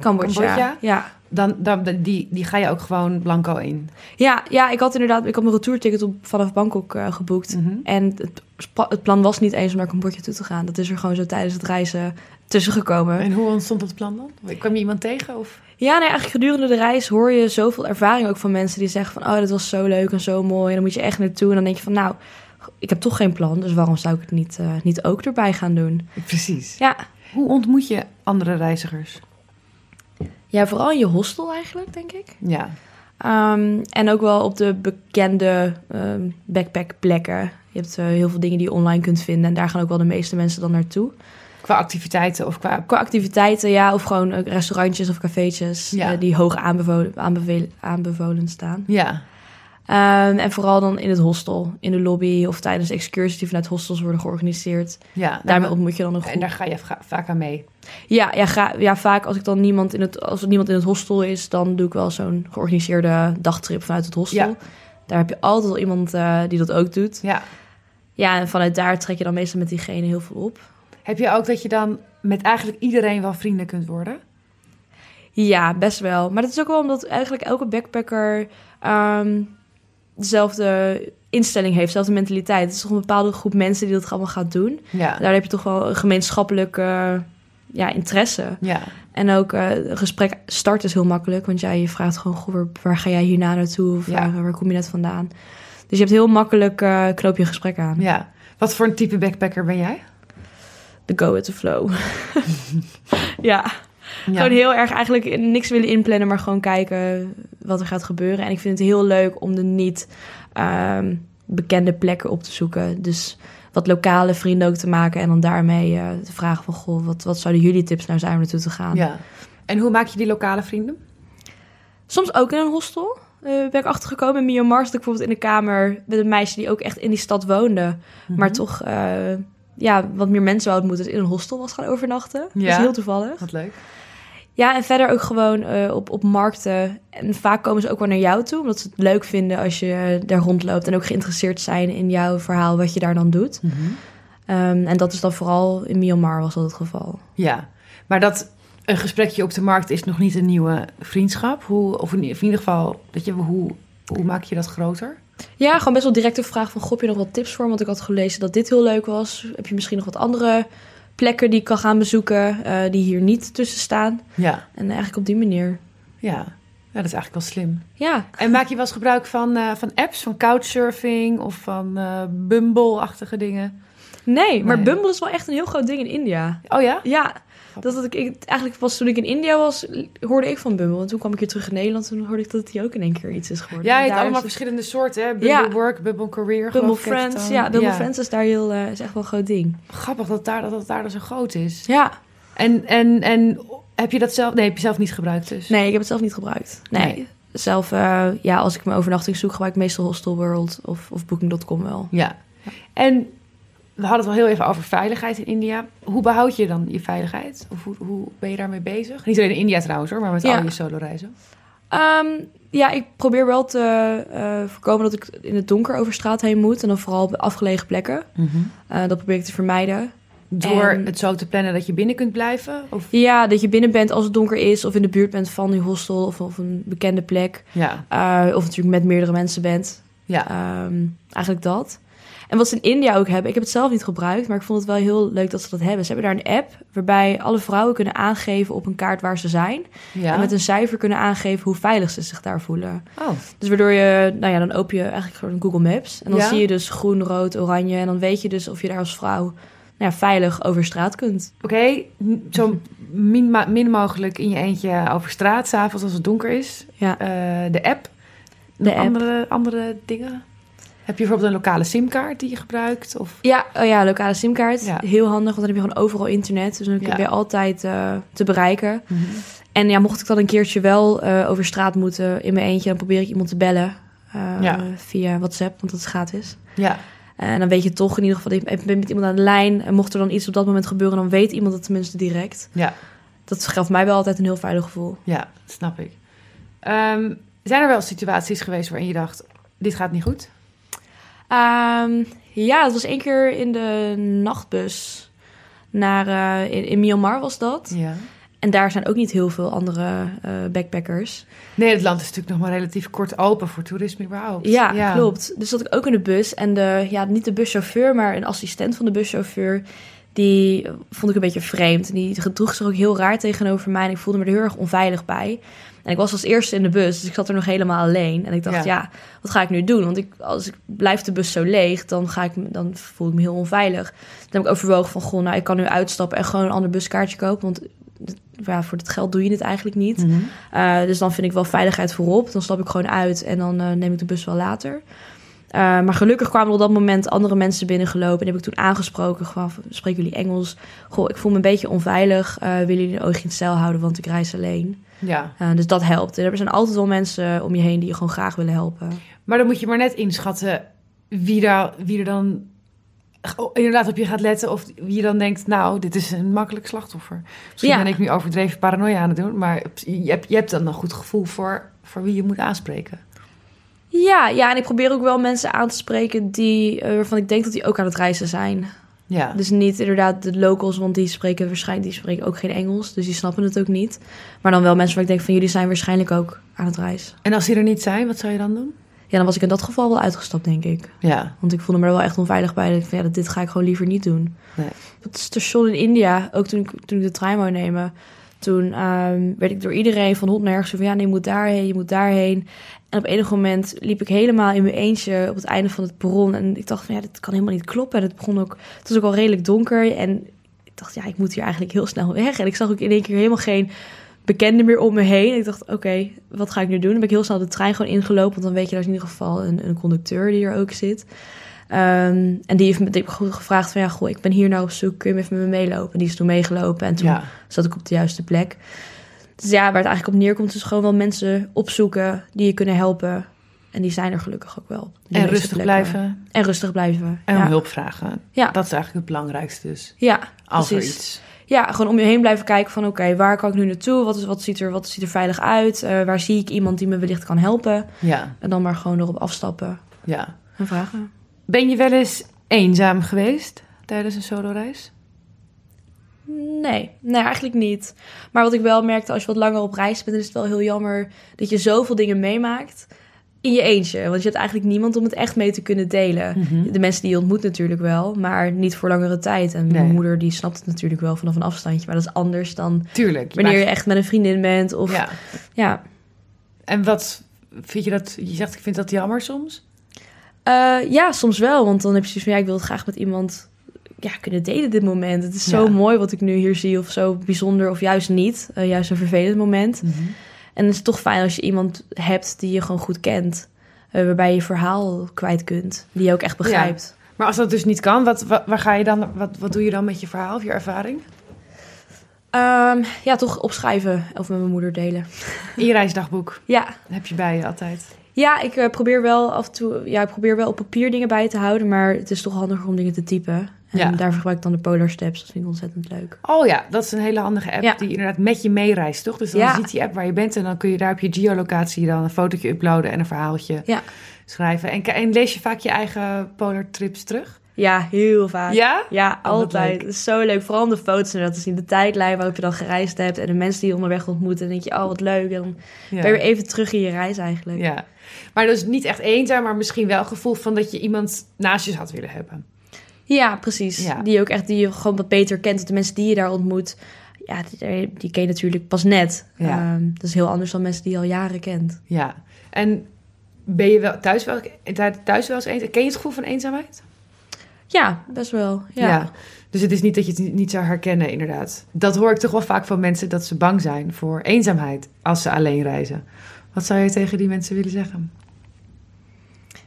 Cambodja, Cambodja ja. Dan, dan, die, die ga je ook gewoon blanco in. Ja, ja ik had inderdaad ik had mijn retourticket op, vanaf Bangkok uh, geboekt. Mhm. En het, het, plan was niet eens om naar Cambodja toe te gaan. Dat is er gewoon zo tijdens het reizen tussen gekomen. En hoe ontstond dat plan dan? Kwam je iemand tegen? Of? Ja, nee, eigenlijk gedurende de reis hoor je zoveel ervaring ook van mensen die zeggen van... oh, dat was zo leuk en zo mooi. En dan moet je echt naartoe. En dan denk je van, nou, ik heb toch geen plan. Dus waarom zou ik het niet, uh, niet ook erbij gaan doen? Precies. Ja. Hoe ontmoet je andere reizigers? Ja, vooral in je hostel eigenlijk, denk ik. Ja. Um, en ook wel op de bekende um, backpackplekken. Je hebt uh, heel veel dingen die je online kunt vinden. En daar gaan ook wel de meeste mensen dan naartoe. Qua activiteiten of qua... Qua activiteiten, ja. Of gewoon restaurantjes of cafeetjes ja. uh, die hoog aanbevolen, aanbevolen, aanbevolen staan. Ja. Um, en vooral dan in het hostel, in de lobby of tijdens excursies die vanuit hostels worden georganiseerd. Ja, Daarmee ontmoet je dan een groep. En daar ga je vaak aan mee. Ja, ja, ga, ja, vaak als ik dan niemand in het, als er niemand in het hostel is, dan doe ik wel zo'n georganiseerde dagtrip vanuit het hostel. Ja. Daar heb je altijd wel iemand uh, die dat ook doet. Ja. Ja, en vanuit daar trek je dan meestal met diegene heel veel op. Heb je ook dat je dan met eigenlijk iedereen wel vrienden kunt worden? Ja, best wel. Maar dat is ook wel omdat eigenlijk elke backpacker um, dezelfde instelling heeft, dezelfde mentaliteit. Het is toch een bepaalde groep mensen die dat allemaal gaat doen. Ja. Daar heb je toch wel een gemeenschappelijk uh, ja, interesse. Ja. En ook uh, een gesprek start is heel makkelijk. Want ja, je vraagt gewoon, goh, waar, waar ga jij hierna naartoe? Of Ja. waar, waar kom je net vandaan? Dus je hebt heel makkelijk, uh, knoop je gesprek aan. Ja. Wat voor een type backpacker ben jij? The go with the flow. ja. Ja. Gewoon heel erg eigenlijk niks willen inplannen, maar gewoon kijken wat er gaat gebeuren. En ik vind het heel leuk om de niet ehm, bekende plekken op te zoeken. Dus wat lokale vrienden ook te maken en dan daarmee eh, te vragen van... Goh, wat, wat zouden jullie tips nou zijn om naartoe te gaan? Ja. En hoe maak je die lokale vrienden? Soms ook in een hostel. Eh, ben ik achtergekomen in Myanmar zat ik bijvoorbeeld in de kamer met een meisje die ook echt in die stad woonde. Mhm. Maar toch eh, ja, wat meer mensen wou ontmoeten. Dus in een hostel was gaan overnachten. Dat Ja. is heel toevallig. Wat leuk. Ja, en verder ook gewoon eh, op, op markten. En vaak komen ze ook wel naar jou toe, omdat ze het leuk vinden als je daar rondloopt. En ook geïnteresseerd zijn in jouw verhaal, wat je daar dan doet. Ehm, en dat is dan vooral in Myanmar was dat het geval. Ja. Maar dat een gesprekje op de markt is nog niet een nieuwe vriendschap. Hoe, of in ieder geval, dat je, hoe, hoe maak je dat groter? Ja, gewoon best wel directe vraag van... Goh, heb je nog wat tips voor? Want ik had gelezen dat dit heel leuk was. Heb je misschien nog wat andere plekken die ik kan gaan bezoeken... eh, die hier niet tussen staan? Ja. En eigenlijk op die manier. Ja. Ja, dat is eigenlijk wel slim. Ja, En maak je wel eens gebruik van, eh, van apps, van couchsurfing of van eh, Bumble-achtige dingen? nee, maar Nee. Bumble is wel echt een heel groot ding in India. Oh ja? Ja, dat had ik, ik eigenlijk pas toen ik in India was, hoorde ik van Bumble. En toen kwam ik hier terug in Nederland en toen hoorde ik dat die ook in één keer iets is geworden. Ja, je hebt allemaal het- verschillende soorten, hè? Bumble Ja. Work, Bumble Career. Bumble het Friends, ja, Bumble Friends is daar heel, eh, is echt wel een groot ding. Grappig dat, daar, dat het daar zo groot is. Ja, En, en, en heb je dat zelf... Nee, heb je zelf niet gebruikt dus? nee, ik heb het zelf niet gebruikt. Nee. Nee. Zelf, eh, ja, als ik mijn overnachting zoek, gebruik ik meestal Hostel World of, of Booking.com wel. Ja. En we hadden het wel heel even over veiligheid in India. Hoe behoud je dan je veiligheid? Of hoe, hoe ben je daarmee bezig? Niet alleen in India trouwens hoor, maar met Ja. al je solo reizen. Ehm, ja, ik probeer wel te eh, voorkomen dat ik in het donker over straat heen moet. En dan vooral op afgelegen plekken. Eh, dat probeer ik te vermijden. Door En- het zo te plannen dat je binnen kunt blijven? Of... Ja, dat je binnen bent als het donker is, of in de buurt bent van die hostel of, of een bekende plek. Ja. Eh, of natuurlijk met meerdere mensen bent. Ja. Ehm, eigenlijk dat. En wat ze in India ook hebben, ik heb het zelf niet gebruikt, maar ik vond het wel heel leuk dat ze dat hebben. Ze hebben daar een app waarbij alle vrouwen kunnen aangeven op een kaart waar ze zijn. ja. En met een cijfer kunnen aangeven hoe veilig ze zich daar voelen. Oh, Dus waardoor je, nou ja, dan open je eigenlijk gewoon Google Maps. En dan Ja. zie je dus groen, rood, oranje. En dan weet je dus of je daar als vrouw nou ja, veilig over straat kunt. oké. Zo min, mogelijk in je eentje over straat, s'avonds als het donker is. Ja. Eh, de app. De app. Andere, andere dingen? Heb je bijvoorbeeld een lokale simkaart die je gebruikt? Of... Ja, oh ja, lokale simkaart. Ja. Heel handig, want dan heb je gewoon overal internet. Dus dan ben je altijd eh, te bereiken. En ja, mocht ik dan een keertje wel eh, over straat moeten in mijn eentje... dan probeer ik iemand te bellen eh, Ja. via WhatsApp, want dat is gratis. Ja. En dan weet je toch in ieder geval, ik ben met iemand aan de lijn. En mocht er dan iets op dat moment gebeuren, dan weet iemand het tenminste direct. Ja, Dat geeft mij wel altijd een heel veilig gevoel. ja, snap ik. Ehm, zijn er wel situaties geweest waarin je dacht, dit gaat niet goed? Ehm, ja, het was één keer in de nachtbus naar, eh, in, in Myanmar was dat. Ja. En daar zijn ook niet heel veel andere eh, backpackers. Nee, het land is natuurlijk nog maar relatief kort open voor toerisme überhaupt. Ja, klopt. Dus zat ik ook in de bus. En de, ja, niet de buschauffeur, maar een assistent van de buschauffeur... die vond ik een beetje vreemd. En die gedroeg zich ook heel raar tegenover mij. En ik voelde me er heel erg onveilig bij. En ik was als eerste in de bus, dus ik zat er nog helemaal alleen. En ik dacht, Ja. ja, wat ga ik nu doen? Want ik, als ik blijf de bus zo leeg, dan, ga ik, dan voel ik me heel onveilig. Toen heb ik overwogen van, goh, nou, ik kan nu uitstappen... en gewoon een ander buskaartje kopen. Want ja, voor dat geld doe je het eigenlijk niet. Mhm. Uh, dus dan vind ik wel veiligheid voorop. Dan stap ik gewoon uit en dan uh, neem ik de bus wel later. Uh, maar gelukkig kwamen er op dat moment andere mensen binnengelopen. En heb ik toen aangesproken. Gewoon, spreken jullie Engels? Goh, ik voel me een beetje onveilig. Willen jullie een oogje in het zeil houden, want ik reis alleen. Ja. Uh, dus dat helpt. Er zijn altijd wel mensen om je heen die je gewoon graag willen helpen. Maar dan moet je maar net inschatten wie, daar, wie er dan oh, inderdaad op je gaat letten. Of wie je dan denkt, nou, dit is een makkelijk slachtoffer. Misschien Ja. ben ik nu overdreven paranoia aan het doen. Maar je hebt, je hebt dan een goed gevoel voor, voor wie je moet aanspreken. Ja, ja, en ik probeer ook wel mensen aan te spreken die, uh, waarvan ik denk dat die ook aan het reizen zijn. Ja. Dus niet inderdaad de locals, want die spreken waarschijnlijk die spreken ook geen Engels, dus die snappen het ook niet. Maar dan wel mensen waar ik denk van jullie zijn waarschijnlijk ook aan het reizen. En als die er niet zijn, wat zou je dan doen? Ja, dan was ik in dat geval wel uitgestapt, denk ik. Ja. Want ik voelde me er wel echt onveilig bij. Dat ik van, ja, dit ga ik gewoon liever niet doen. Nee. Het station in India, ook toen ik, toen ik de trein wou nemen, toen um, werd ik door iedereen van hond nergens van ja, nee, je moet daarheen, je moet daarheen. En op enig moment liep ik helemaal in mijn eentje op het einde van het perron. En ik dacht van ja, dit kan helemaal niet kloppen. En het begon ook, het was ook al redelijk donker. En ik dacht, ja, ik moet hier eigenlijk heel snel weg. En ik zag ook in één keer helemaal geen bekenden meer om me heen. En ik dacht, oké, wat ga ik nu doen? Dan ben ik heel snel de trein gewoon ingelopen. Want dan weet je, daar is in ieder geval een, een conducteur die er ook zit. Um, en die heeft me die heeft gevraagd van ja, goh, ik ben hier nou op zoek, kun je even met me meelopen? En die is toen meegelopen en toen ja. zat ik op de juiste plek. Dus ja, waar het eigenlijk op neerkomt, is gewoon wel mensen opzoeken die je kunnen helpen. En die zijn er gelukkig ook wel. En rustig plekken. blijven. En rustig blijven. En ja. om hulp vragen. Ja. Dat is eigenlijk het belangrijkste dus. Ja, Als precies. er iets. Ja, gewoon om je heen blijven kijken van oké, okay, waar kan ik nu naartoe? Wat, is, wat, ziet, er, wat ziet er veilig uit? Uh, waar zie ik iemand die me wellicht kan helpen? Ja. En dan maar gewoon erop afstappen. Ja. En vragen. Ben je wel eens eenzaam geweest tijdens een solo-reis? Nee, nee, eigenlijk niet. Maar wat ik wel merkte, als je wat langer op reis bent, is het wel heel jammer dat je zoveel dingen meemaakt in je eentje. Want je hebt eigenlijk niemand om het echt mee te kunnen delen. Mhm. De mensen die je ontmoet natuurlijk wel, maar niet voor langere tijd. En mijn moeder die snapt het natuurlijk wel vanaf een afstandje. Maar dat is anders dan Tuurlijk. wanneer je echt met een vriendin bent. Of, Ja. ja. En wat vind je dat? Je zegt, ik vind dat jammer soms. Eh, ja, soms wel. Want dan heb je zoiets van, ja, ik wil het graag met iemand ja, kunnen delen dit moment. Het is zo Ja. mooi wat ik nu hier zie. Of zo bijzonder, of juist niet. Eh, juist een vervelend moment. En het is toch fijn als je iemand hebt die je gewoon goed kent. eh, waarbij je je verhaal kwijt kunt. Die je ook echt begrijpt. Maar als dat dus niet kan, wat, wat, waar ga je dan, wat, wat doe je dan met je verhaal of je ervaring? Ehm, ja, toch opschrijven of met mijn moeder delen. In je reisdagboek Ja, dat heb je bij je altijd. Ja ik eh, probeer wel af en toe... Ja, ik probeer wel op papier dingen bij te houden. Maar het is toch handiger om dingen te typen. En Ja. daarvoor gebruik ik dan de Polar Steps. Dat vind ik ontzettend leuk. Oh ja, dat is een hele handige app Ja. die inderdaad met je meereist, toch? Dus dan Ja. ziet die app waar je bent en dan kun je daar op je geolocatie dan een fotootje uploaden en een verhaaltje Ja. schrijven. En, en lees je vaak je eigen polar trips terug? Ja, heel vaak. Ja? Ja, wat altijd. Het is zo leuk. Vooral om de foto's en dat te zien. De tijdlijn waarop je dan gereisd hebt. En de mensen die je onderweg ontmoet. En dan denk je, oh wat leuk. En dan ben je weer even terug in je reis eigenlijk. Ja. Maar dus niet echt eenzaam, maar misschien wel het gevoel van dat je iemand naast je had willen hebben. Ja, precies. Ja. Die je ook echt, die je gewoon wat beter kent. De mensen die je daar ontmoet, ja, die, die ken je natuurlijk pas net. Ja. Ehm, dat is heel anders dan mensen die je al jaren kent. Ja. En ben je wel thuis wel, thuis wel eens eenzaam? Ken je het gevoel van eenzaamheid? Ja, best wel. Ja. Dus het is niet dat je het niet zou herkennen, inderdaad. Dat hoor ik toch wel vaak van mensen dat ze bang zijn voor eenzaamheid als ze alleen reizen. Wat zou je tegen die mensen willen zeggen?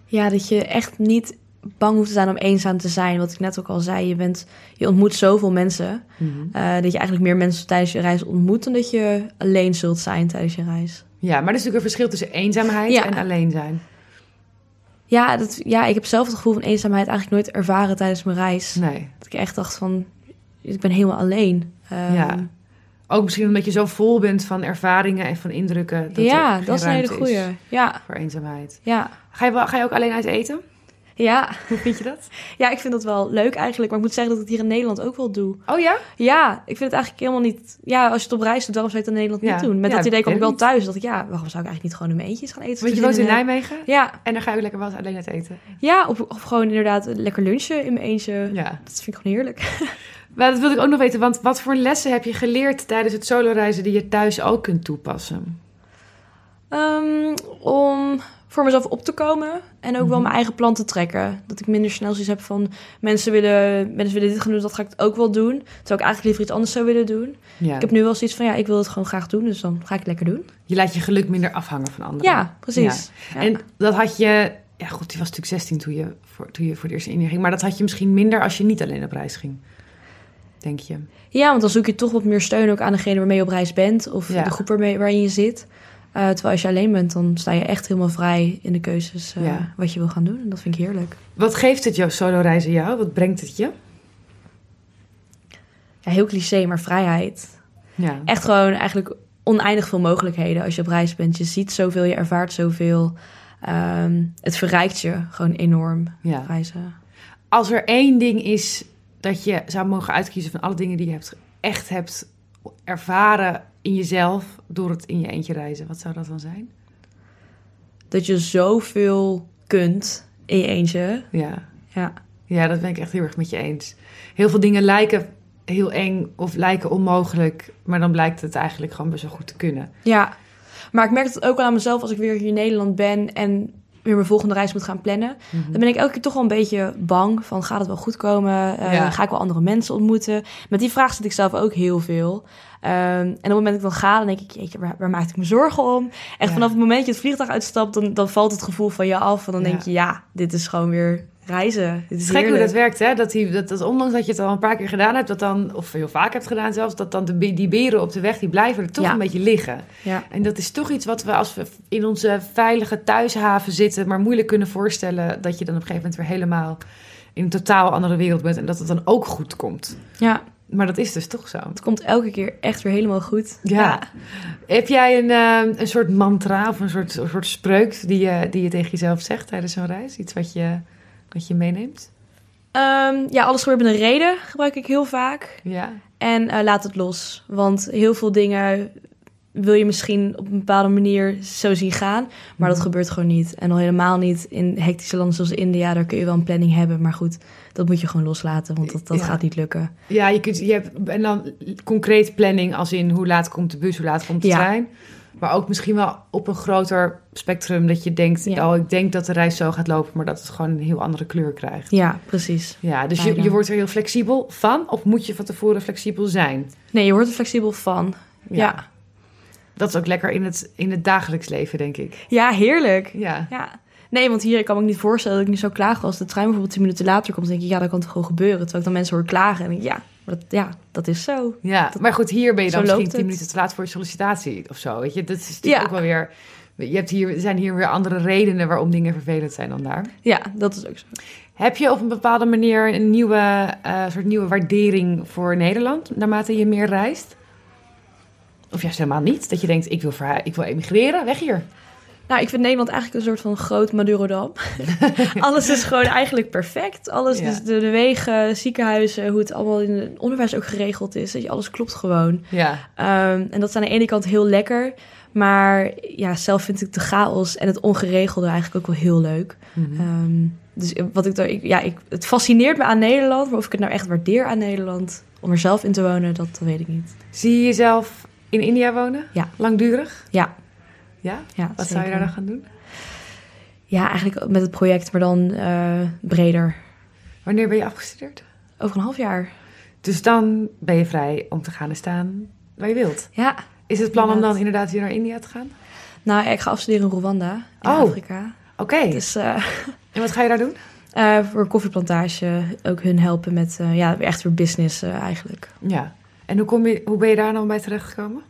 Ja, dat je echt niet bang hoeft te zijn om eenzaam te zijn. Wat ik net ook al zei, je, bent, je ontmoet zoveel mensen. eh, dat je eigenlijk meer mensen tijdens je reis ontmoet... dan dat je alleen zult zijn tijdens je reis. Ja, maar er is natuurlijk een verschil tussen eenzaamheid Ja. en alleen zijn. Ja, dat, ja, ik heb zelf het gevoel van eenzaamheid eigenlijk nooit ervaren tijdens mijn reis. Nee. Dat ik echt dacht van, ik ben helemaal alleen. Ehm, Ja. Ook misschien omdat je zo vol bent van ervaringen en van indrukken. Dat ja, dat is een hele goeie. Ja, Voor eenzaamheid. ja. Ga je, ga je ook alleen uit eten? Ja. Hoe vind je dat? ja, ik vind dat wel leuk eigenlijk. Maar ik moet zeggen dat ik het hier in Nederland ook wel doe. Oh ja? Ja, ik vind het eigenlijk helemaal niet... Ja, als je het op reis doet, waarom zou je het in Nederland Ja. niet doen? Met Ja, dat idee kwam weet ik wel thuis. Dat ik, ja, waarom zou ik eigenlijk niet gewoon in mijn eentje eens gaan eten? Want je woont in? Nijmegen Ja, en dan ga je lekker wel eens alleen uit eten. ja of, of gewoon inderdaad lekker lunchen in mijn eentje. Ja. Dat vind ik gewoon heerlijk. Maar dat wilde ik ook nog weten, want wat voor lessen heb je geleerd tijdens het soloreizen die je thuis ook kunt toepassen? Ehm, om voor mezelf op te komen en ook wel Mhm. mijn eigen plan te trekken. Dat ik minder snel zoiets heb van mensen willen, mensen willen dit gaan doen, dat ga ik ook wel doen. Terwijl ik eigenlijk liever iets anders zou willen doen. Ja. Ik heb nu wel zoiets van ja, ik wil het gewoon graag doen, dus dan ga ik het lekker doen. Je laat je geluk minder afhangen van anderen. Ja, precies. Ja. En dat had je... Ja, goed, die was natuurlijk 16 toen je voor, toen je voor het eerst in ging. Maar dat had je misschien minder als je niet alleen op reis ging. Denk je? Ja, want dan zoek je toch wat meer steun ook aan degene waarmee je op reis bent. Of Ja. de groep waarmee, waarin je zit. Eh, terwijl als je alleen bent, dan sta je echt helemaal vrij in de keuzes eh, Ja. wat je wil gaan doen. En dat vind ik heerlijk. Wat geeft het jou, solo-reizen jou? Wat brengt het je? Ja, heel cliché, maar vrijheid. Ja. Echt gewoon eigenlijk oneindig veel mogelijkheden als je op reis bent. Je ziet zoveel, je ervaart zoveel. Ehm, het verrijkt je gewoon enorm, ja. reizen. Als er één ding is dat je zou mogen uitkiezen van alle dingen die je hebt, echt hebt ervaren in jezelf door het in je eentje reizen, wat zou dat dan zijn? Dat je zoveel kunt in je eentje. Ja. Ja, Ja, dat ben ik echt heel erg met je eens. Heel veel dingen lijken heel eng of lijken onmogelijk, maar dan blijkt het eigenlijk gewoon best wel goed te kunnen. Ja, maar ik merk het ook wel aan mezelf als ik weer hier in Nederland ben en weer mijn volgende reis moet gaan plannen. Mhm. Dan ben ik elke keer toch wel een beetje bang van gaat het wel goed komen? Eh, Ja. Ga ik wel andere mensen ontmoeten? Met die vraag zit ik zelf ook heel veel. Ehm, en op het moment dat ik dan ga, dan denk ik, jeetje, waar, waar maak ik me zorgen om? Echt Ja. vanaf het moment dat je het vliegtuig uitstapt, dan, dan valt het gevoel van je af. En dan Ja. denk je, ja, dit is gewoon weer reizen. Het is gek hoe dat werkt, hè? Dat, die, dat, dat ondanks dat je het al een paar keer gedaan hebt, dat dan, of heel vaak hebt gedaan zelfs, dat dan de, die beren op de weg, die blijven er toch Ja. een beetje liggen. Ja. En dat is toch iets wat we als we in onze veilige thuishaven zitten, maar moeilijk kunnen voorstellen dat je dan op een gegeven moment weer helemaal in een totaal andere wereld bent en dat het dan ook goed komt. ja, Maar dat is dus toch zo. het komt elke keer echt weer helemaal goed. Ja. Heb jij een, eh, een soort mantra of een soort, een soort spreuk die je, die je tegen jezelf zegt tijdens zo'n reis? Iets wat je, wat je meeneemt? Ehm, ja, alles gebeurt met een reden gebruik ik heel vaak. Ja. En eh, laat het los. Want heel veel dingen wil je misschien op een bepaalde manier zo zien gaan. Maar dat Mhm. gebeurt gewoon niet. En al helemaal niet in hectische landen zoals India. Daar kun je wel een planning hebben. Maar goed, dat moet je gewoon loslaten. Want dat, dat Ja. gaat niet lukken. Ja, je, kunt, je hebt en dan concreet planning als in hoe laat komt de bus, hoe laat komt de Ja. trein. Maar ook misschien wel op een groter spectrum dat je denkt, Ja. oh, ik denk dat de reis zo gaat lopen, maar dat het gewoon een heel andere kleur krijgt. Ja, precies. Ja, dus je, Bijna. je wordt er heel flexibel van, of moet je van tevoren flexibel zijn? Nee, je wordt er flexibel van. Ja, Dat is ook lekker in het, in het dagelijks leven, denk ik. ja heerlijk. Ja. Ja. Nee, want hier ik kan me ook niet voorstellen dat ik nu zou klagen als de trein bijvoorbeeld 10 minuten later komt. Dan denk ik, ja, dat kan toch gewoon gebeuren. Terwijl ik dan mensen hoor klagen. En denk ik, ja, dat, ja, dat is zo. Ja, maar goed, hier ben je dan Zo misschien loopt tien het. minuten te laat voor je sollicitatie of zo. Weet je, dat is natuurlijk Ja. ook wel weer. Je hebt hier, er zijn hier weer andere redenen waarom dingen vervelend zijn dan daar. Ja, dat is ook zo. Heb je op een bepaalde manier een nieuwe, eh, soort nieuwe waardering voor Nederland naarmate je meer reist? Of juist helemaal niet? Dat je denkt, ik wil, ik wil emigreren, weg hier. Nou, ik vind Nederland eigenlijk een soort van groot Madurodam. Alles is gewoon eigenlijk perfect. Alles, Ja. dus de, de wegen, ziekenhuizen, hoe het allemaal in het onderwijs ook geregeld is. Dat je, alles klopt gewoon. Ja, Ehm, en dat is aan de ene kant heel lekker. Maar ja, zelf vind ik de chaos en het ongeregelde eigenlijk ook wel heel leuk. Mhm. Ehm, dus wat ik, daar- ik, ja, ik, het fascineert me aan Nederland. Maar of ik het nou echt waardeer aan Nederland om er zelf in te wonen, dat, dat weet ik niet. Zie je jezelf in India wonen? Ja. Langdurig? Ja, Ja? ja Wat zou je daar dan gaan doen? Ja, eigenlijk met het project, maar dan eh, breder. Wanneer ben je afgestudeerd? Over een half jaar. Dus dan ben je vrij om te gaan en staan waar je wilt. Ja, Is het plan om dan Inderdaad. weer naar India te gaan? nou, ik ga afstuderen in Rwanda, in Oh. Afrika. Oké. Dus eh, En wat ga je daar doen? eh, voor een koffieplantage ook hun helpen met, ja, echt weer business eigenlijk. Ja. En hoe, kom je, hoe ben je daar dan bij terechtgekomen?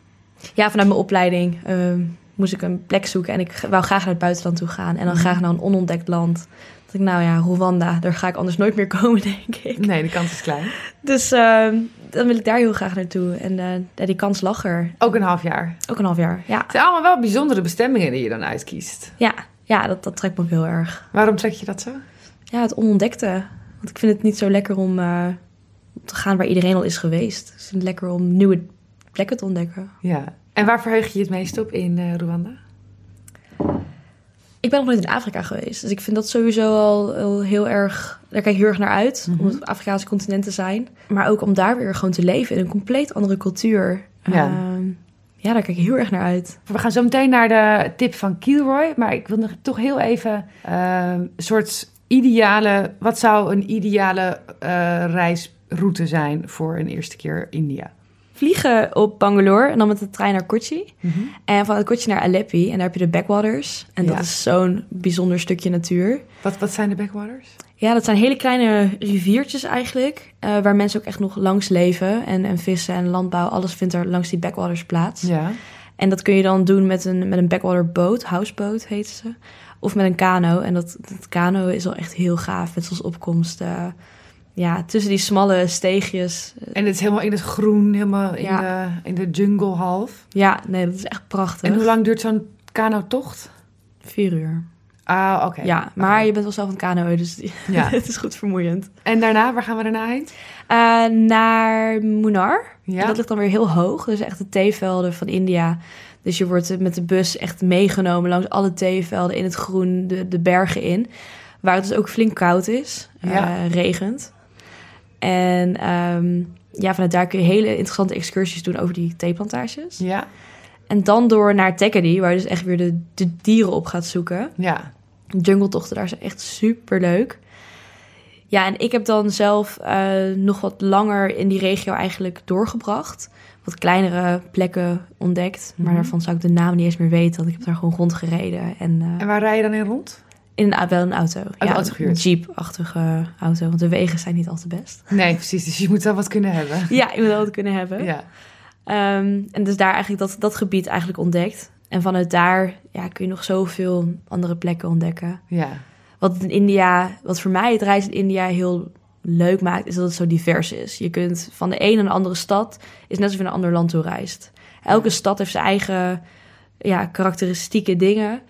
Ja, vanuit mijn opleiding. ehm, moest ik een plek zoeken. En ik wou graag naar het buitenland toe gaan. En dan Mhm. graag naar een onontdekt land. Dat ik, nou ja, Rwanda, daar ga ik anders nooit meer komen, denk ik. Nee, de kans is klein. Dus eh, dan wil ik daar heel graag naartoe. En ja, die kans lag er. Ook een half jaar. Ook een half jaar. Ja, Het zijn allemaal wel bijzondere bestemmingen die je dan uitkiest. ja, ja dat, dat trekt me ook heel erg. Waarom trek je dat zo? Ja, het onontdekte. Want ik vind het niet zo lekker om eh, te gaan waar iedereen al is geweest. Dus ik vind het lekker om nieuwe plekken te ontdekken. Ja. En waar verheug je je het meest op in eh, Rwanda? Ik ben nog nooit in Afrika geweest. Dus ik vind dat sowieso al, al heel erg... Daar kijk ik heel erg naar uit. Mhm. Om het Afrikaanse continent te zijn. Maar ook om daar weer gewoon te leven in een compleet andere cultuur. Ja. Ehm, ja, daar kijk ik heel erg naar uit. We gaan zo meteen naar de tip van Kilroy. Maar ik wil nog toch heel even eh, een soort ideale... Wat zou een ideale eh, reisroute zijn voor een eerste keer India? Vliegen op Bangalore en dan met de trein naar Kochi. En van Kochi naar Aleppi. En daar heb je de backwaters. En dat is zo'n bijzonder stukje natuur. Wat, wat zijn de backwaters? Ja, dat zijn hele kleine riviertjes eigenlijk. eh, waar mensen ook echt nog langs leven. En, en vissen en landbouw, alles vindt er langs die backwaters plaats. Ja. En dat kun je dan doen met een, met een backwater boot, houseboat heet ze. Of met een kano. En dat, dat kano is al echt heel gaaf. Met zoals opkomst. eh, ja, tussen die smalle steegjes. En het is helemaal in het groen, helemaal in, de, in de jungle half. Ja, nee, dat is echt prachtig. En hoe lang duurt zo'n kano-tocht? Vier uur. Ah, oké. Ja, maar je bent wel zelf het kanoën, dus Ja. het is goed vermoeiend. En daarna, waar gaan we daarna heen? Eh, naar Munnar. Ja. Dat ligt dan weer heel hoog. Dus echt de theevelden van India. Dus je wordt met de bus echt meegenomen langs alle theevelden in het groen, de, de bergen in. Waar het dus ook flink koud is, eh, Ja. regent. En ehm, ja, vanuit daar kun je hele interessante excursies doen over die theeplantages. Ja. En dan door naar Tekkady, waar je dus echt weer de, de dieren op gaat zoeken. Ja. Jungletochten daar zijn echt super leuk. Ja, en ik heb dan zelf eh, nog wat langer in die regio eigenlijk doorgebracht. Wat kleinere plekken ontdekt. Maar Mhm. daarvan zou ik de naam niet eens meer weten. Want ik heb daar gewoon rondgereden. En, eh, En waar rij je dan in rond? In een, wel een auto. Een ja, auto gehuurd. Jeep-achtige auto. Want de wegen zijn niet al te best. Nee, precies. Dus je moet wel wat kunnen hebben. Ja, je moet wel wat kunnen hebben. Ja. Ehm, en dus daar eigenlijk dat, dat gebied eigenlijk ontdekt. En vanuit daar ja, kun je nog zoveel andere plekken ontdekken. Ja. Wat in India, wat voor mij het reizen in India heel leuk maakt, is dat het zo divers is. Je kunt van de een naar de andere stad, is net alsof je naar een ander land toe reist. Elke stad heeft zijn eigen ja, karakteristieke dingen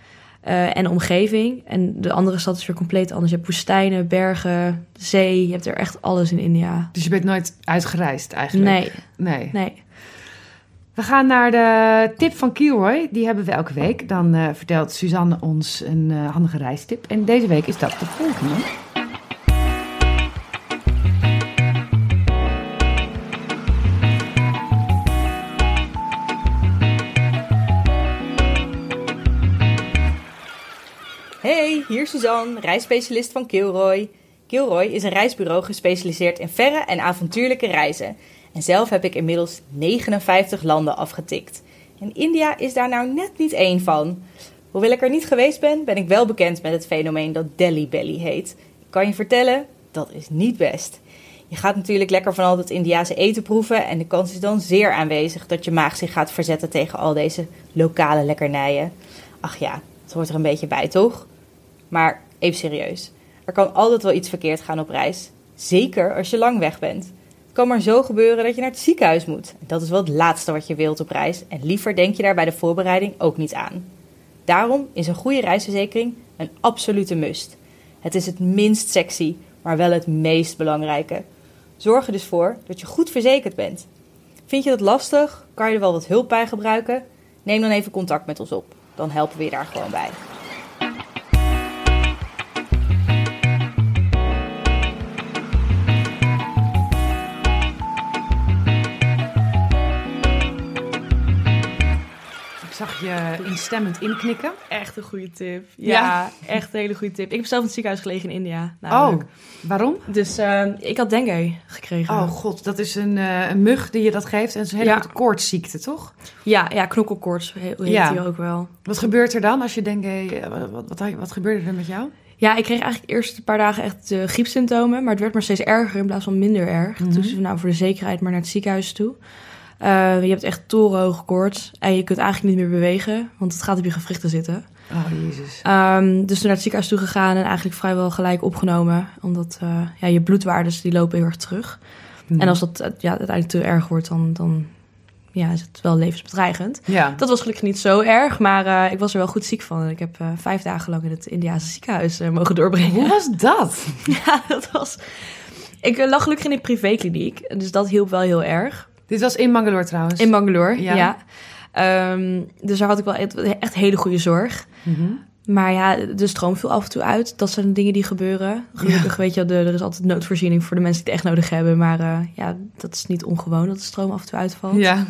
eh, en omgeving. En de andere stad is weer compleet anders. Je hebt woestijnen, bergen, zee. Je hebt er echt alles in India. Dus je bent nooit uitgereisd eigenlijk? Nee, Nee. nee. We gaan naar de tip van Kilroy. Die hebben we elke week. Dan eh, vertelt Suzanne ons een eh, handige reistip. En deze week is dat de volgende. Hey, hier Suzanne, reisspecialist van Kilroy. Kilroy is een reisbureau gespecialiseerd in verre en avontuurlijke reizen. En zelf heb ik inmiddels 59 landen afgetikt. En India is daar nou net niet één van. Hoewel ik er niet geweest ben, ben ik wel bekend met het fenomeen dat Delhi Belly heet. Ik kan je vertellen, dat is niet best. Je gaat natuurlijk lekker van al dat Indiase eten proeven en de kans is dan zeer aanwezig dat je maag zich gaat verzetten tegen al deze lokale lekkernijen. Ach ja, het hoort er een beetje bij, toch? Maar even serieus. Er kan altijd wel iets verkeerd gaan op reis. Zeker als je lang weg bent. Het kan maar zo gebeuren dat je naar het ziekenhuis moet. Dat is wel het laatste wat je wilt op reis. En liever denk je daar bij de voorbereiding ook niet aan. Daarom is een goede reisverzekering een absolute must. Het is het minst sexy, maar wel het meest belangrijke. Zorg er dus voor dat je goed verzekerd bent. Vind je dat lastig? Kan je er wel wat hulp bij gebruiken? Neem dan even contact met ons op. Dan helpen we je daar gewoon bij. Zag je instemmend inknikken. Echt een goede tip. Ja. Ja, echt een hele goede tip. Ik heb zelf in het ziekenhuis gelegen in India. Oh, namelijk. waarom? Dus ehm, ik had dengue gekregen. Oh god, dat is een, eh, een mug die je dat geeft. En is een hele Ja. koortsziekte, toch? Ja, ja knokkelkoorts he- heet Ja. die ook wel. Wat gebeurt er dan als je denkt... eh, wat, wat, wat, gebeurde er met jou? Ja, ik kreeg eigenlijk eerst een paar dagen echt uh, griepsymptomen. Maar het werd maar steeds erger in plaats van minder erg. Mhm. Toen ze nou voor de zekerheid maar naar het ziekenhuis toe. Uh, je hebt echt torenhoge koorts en je kunt eigenlijk niet meer bewegen, want het gaat op je gewrichten zitten. Oh, jezus. Um, dus toen naar het ziekenhuis toe gegaan en eigenlijk vrijwel gelijk opgenomen. Omdat uh, ja, je bloedwaardes die lopen heel erg terug. Hmm. En als dat uh, ja, uiteindelijk te erg wordt, dan, dan ja, is het wel levensbedreigend. Ja. Dat was gelukkig niet zo erg, maar uh, ik was er wel goed ziek van. En ik heb vijf dagen lang in het Indiase ziekenhuis mogen doorbrengen. Hoe was dat? ja, dat was... Ik lag gelukkig in een privékliniek, dus dat hielp wel heel erg. Dit was in Mangalore trouwens? In Mangalore, ja. ja. Um, dus daar had ik wel echt, echt hele goede zorg. Mm -hmm. Maar ja, de stroom viel af en toe uit. Dat zijn dingen die gebeuren. Gelukkig Ja. weet je, er is altijd noodvoorziening voor de mensen die het echt nodig hebben. Maar uh, ja, dat is niet ongewoon dat de stroom af en toe uitvalt. Ja.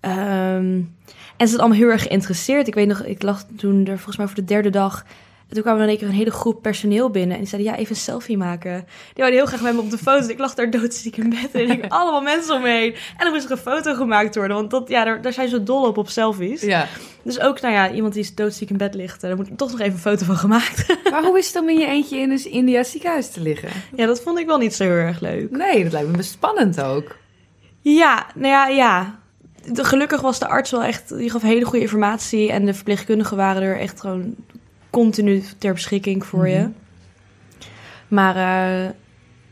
Um, en ze zijn allemaal heel erg geïnteresseerd. Ik weet nog, ik lag toen er volgens mij voor de derde dag. En toen kwam er in één keer een hele groep personeel binnen. En die zeiden, ja, even een selfie maken. Die wilden heel graag met me op de foto. Dus ik lag daar doodziek in bed. En hingen allemaal mensen omheen. En dan moest er een foto gemaakt worden. Want dat, ja, daar, daar zijn ze dol op, op selfies. Ja. Dus ook, nou ja, iemand die doodziek in bed ligt. Daar moet toch nog even een foto van gemaakt. Maar hoe is het om in je eentje in een India ziekenhuis te liggen? ja, dat vond ik wel niet zo heel erg leuk. Nee, dat lijkt me best spannend ook. Ja, nou ja, ja. De, gelukkig was de arts wel echt... Die gaf hele goede informatie. En de verpleegkundigen waren er echt gewoon continu ter beschikking voor je. Mhm. Maar uh,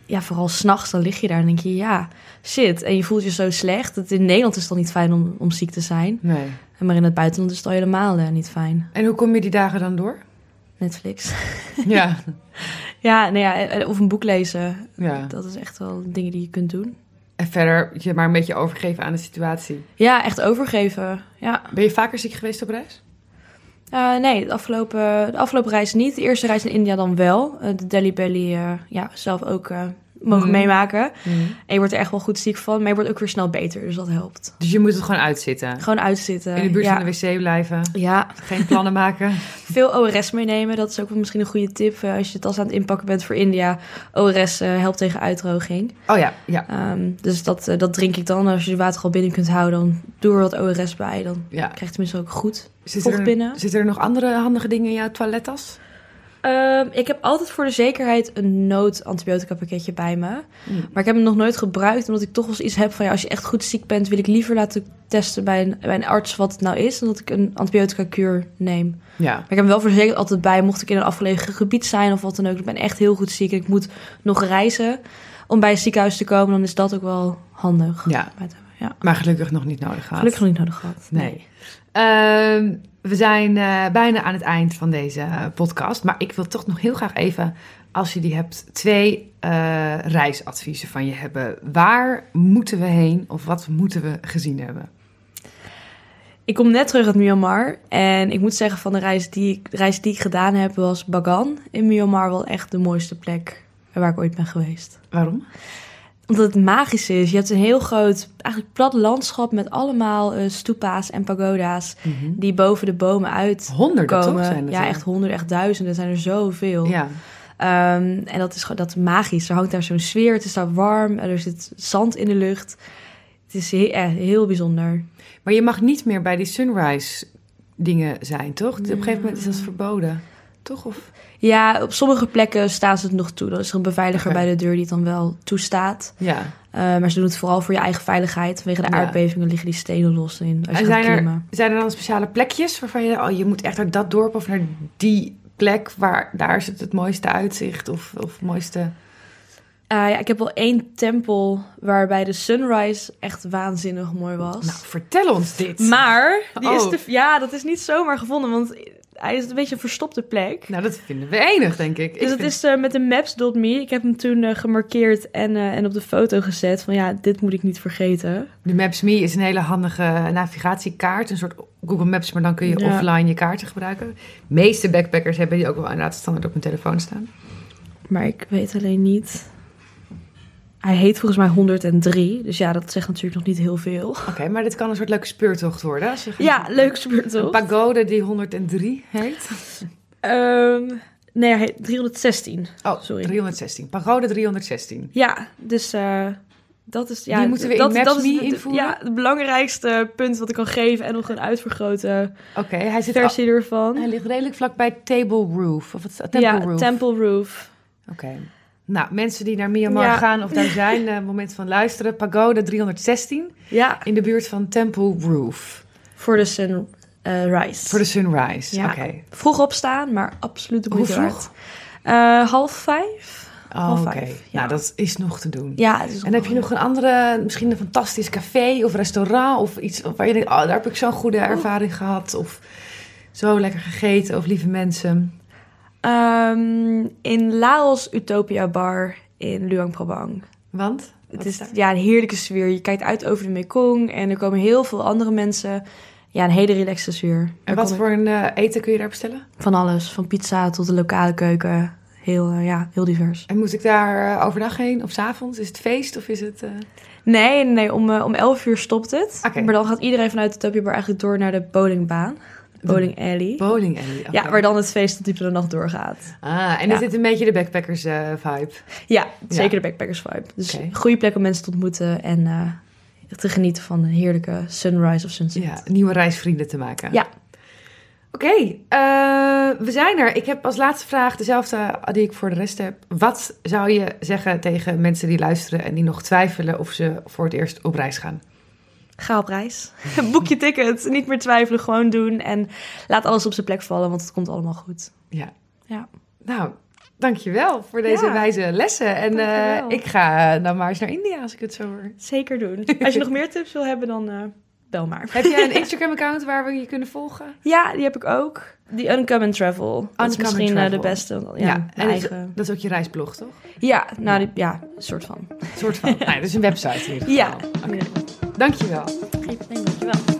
ja, vooral s'nachts, dan lig je daar en denk je, ja, shit. En je voelt je zo slecht. In Nederland is het al niet fijn om, om ziek te zijn. Nee. Maar in het buitenland is het al helemaal uh, niet fijn. En hoe kom je die dagen dan door? Netflix. Ja. ja, nou ja, of een boek lezen. Ja. Dat is echt wel dingen die je kunt doen. En verder je maar een beetje overgeven aan de situatie. Ja, echt overgeven. Ja. Ben je vaker ziek geweest op reis? Uh, nee, de afgelopen, de afgelopen reis niet. De eerste reis in India dan wel. Uh, de Delhi Belly uh, ja, zelf ook mogen Mm. meemaken. Mm. En je wordt er echt wel goed ziek van. Maar je wordt ook weer snel beter, dus dat helpt. Dus je moet het gewoon uitzitten? Gewoon uitzitten. In de buurt ja. van de wc blijven? Ja. Geen plannen maken? Veel ORS meenemen, dat is ook wel misschien een goede tip. Uh, als je het als aan het inpakken bent voor India. ORS uh, helpt tegen uitdroging. Oh ja, ja. Um, dus dat, uh, dat drink ik dan. Als je de water al binnen kunt houden, dan doe er wat ORS bij. Dan ja. krijg je tenminste ook goed zit er, binnen. Zitten er nog andere handige dingen in jouw toilettas? Um, ik heb altijd voor de zekerheid een noodantibiotica pakketje bij me. Mm. Maar ik heb hem nog nooit gebruikt, omdat ik toch wel eens iets heb van... Ja, als je echt goed ziek bent, wil ik liever laten testen bij een, bij een arts wat het nou is... dan dat ik een antibiotica-kuur neem. Ja. Maar ik heb hem wel voor de zekerheid altijd bij, mocht ik in een afgelegen gebied zijn of wat dan ook. Ik ben echt heel goed ziek en ik moet nog reizen om bij een ziekenhuis te komen. Dan is dat ook wel handig. Ja, ja. maar gelukkig nog niet nodig gehad. Gelukkig nog niet nodig gehad. Nee. nee. Uh, we zijn uh, bijna aan het eind van deze uh, podcast. Maar ik wil toch nog heel graag even, als je die hebt, twee uh, reisadviezen van je hebben. Waar moeten we heen of wat moeten we gezien hebben? Ik kom net terug uit Myanmar. En ik moet zeggen, van de reis die, de reis die ik gedaan heb, was Bagan in Myanmar wel echt de mooiste plek waar ik ooit ben geweest. Waarom? Omdat het magisch is. Je hebt een heel groot, eigenlijk plat landschap met allemaal uh, stupa's en pagoda's mm -hmm. die boven de bomen uitkomen. Honderden toch zijn Ja, echt honderden, echt duizenden. zijn er zoveel. Ja. Um, en dat is gewoon dat is magisch. Er hangt daar zo'n sfeer, het is daar warm, er zit zand in de lucht. Het is heel, eh, heel bijzonder. Maar je mag niet meer bij die sunrise dingen zijn, toch? Ja. Op een gegeven moment is dat verboden, toch? Of... Ja, op sommige plekken staan ze het nog toe. Dan is er een beveiliger okay. bij de deur die het dan wel toestaat. Ja. Uh, maar ze doen het vooral voor je eigen veiligheid. Vanwege de ja. aardbevingen liggen die stenen los in. Als je en zijn er, klimmen. zijn er dan speciale plekjes waarvan je... Oh, je moet echt naar dat dorp of naar die plek... waar daar is het mooiste uitzicht of, of het mooiste... Uh, ja, ik heb wel één tempel waarbij de sunrise echt waanzinnig mooi was. Nou, vertel ons dit. Maar, die oh. is de, ja, dat is niet zomaar gevonden, want hij is een beetje een verstopte plek. Nou, dat vinden we enig, denk ik. Dus ik het vind... is uh, met de maps.me. Ik heb hem toen uh, gemarkeerd en, uh, en op de foto gezet van ja, dit moet ik niet vergeten. De Maps.me is een hele handige navigatiekaart, een soort Google Maps, maar dan kun je ja. offline je kaarten gebruiken. De meeste backpackers hebben die ook wel inderdaad standaard op hun telefoon staan. Maar ik weet alleen niet... Hij heet volgens mij 103, dus ja, dat zegt natuurlijk nog niet heel veel. Oké, okay, maar dit kan een soort leuke speurtocht worden. Je ja, leuke speurtocht. Een pagode die 103 heet? Um, nee, hij heet 316. Oh, sorry. 316. Pagode 316. Ja, dus uh, dat is... Ja, die moeten we dat, in dat is invoeren? Ja, het belangrijkste punt wat ik kan geven en nog een uitvergrote okay, hij zit versie ervan. Hij ligt redelijk vlak bij Table Roof. Of het, Temple ja, Roof. Temple Roof. Oké. Okay. Nou, mensen die naar Myanmar Ja. gaan of daar zijn, eh, moment van luisteren. Pagoda 316 Ja, in de buurt van Temple Roof. voor de sunrise. Voor de sunrise. Ja. Oké. Vroeg opstaan, maar absoluut de Hoe vroeg? Eh, half vijf. Oh, Oké, ja. nou dat is nog te doen. Ja, het is En heb je nog een andere, misschien een fantastisch café of restaurant of iets waar je denkt, oh, daar heb ik zo'n goede ervaring gehad of zo lekker gegeten of lieve mensen. Ehm, in Laos Utopia Bar in Luang Prabang. Want? Het is ja, een heerlijke sfeer. Je kijkt uit over de Mekong en er komen heel veel andere mensen. Ja, een hele relaxte sfeer. En wat voor een eh, eten kun je daar bestellen? Van alles, van pizza tot de lokale keuken. Heel, eh, ja, heel divers. En moet ik daar eh, overdag heen of 's avonds? Is het feest of is het... Nee, nee om, om 11 uur stopt het. Maar dan gaat iedereen vanuit de Utopia Bar eigenlijk door naar de bowlingbaan. Bowling Alley. bowling alley? Ja, waar dan het feest tot diep in de nacht doorgaat. Ah, en Ja. is dit een beetje de backpackers eh, vibe? Ja, zeker de backpackers vibe. Dus Oké. goede plek om mensen te ontmoeten en eh, te genieten van een heerlijke sunrise of sunset. Ja, nieuwe reisvrienden te maken. Ja. Oké, eh, we zijn er. Ik heb als laatste vraag dezelfde die ik voor de rest heb. Wat zou je zeggen tegen mensen die luisteren en die nog twijfelen of ze voor het eerst op reis gaan? Ga op reis. Boek je ticket. Niet meer twijfelen, gewoon doen. En laat alles op zijn plek vallen, want het komt allemaal goed. Ja. Ja. Nou, dankjewel voor deze Ja. wijze lessen. En eh, Dankjewel. ik ga dan maar eens naar India als ik het zo hoor. Zeker doen. Als je nog meer tips wil hebben, dan eh, bel maar. Heb jij een Instagram-account waar we je kunnen volgen? Ja, die heb ik ook. Die Uncommon Travel. Dat is misschien eh, Travel. de beste. Ja, en eigen. dat is ook je reisblog, toch? Ja, nou, die, ja, een soort van. Een soort van. nou, ja, dat is een website in ieder geval. Ja. Oké. Dankjewel. Probleem.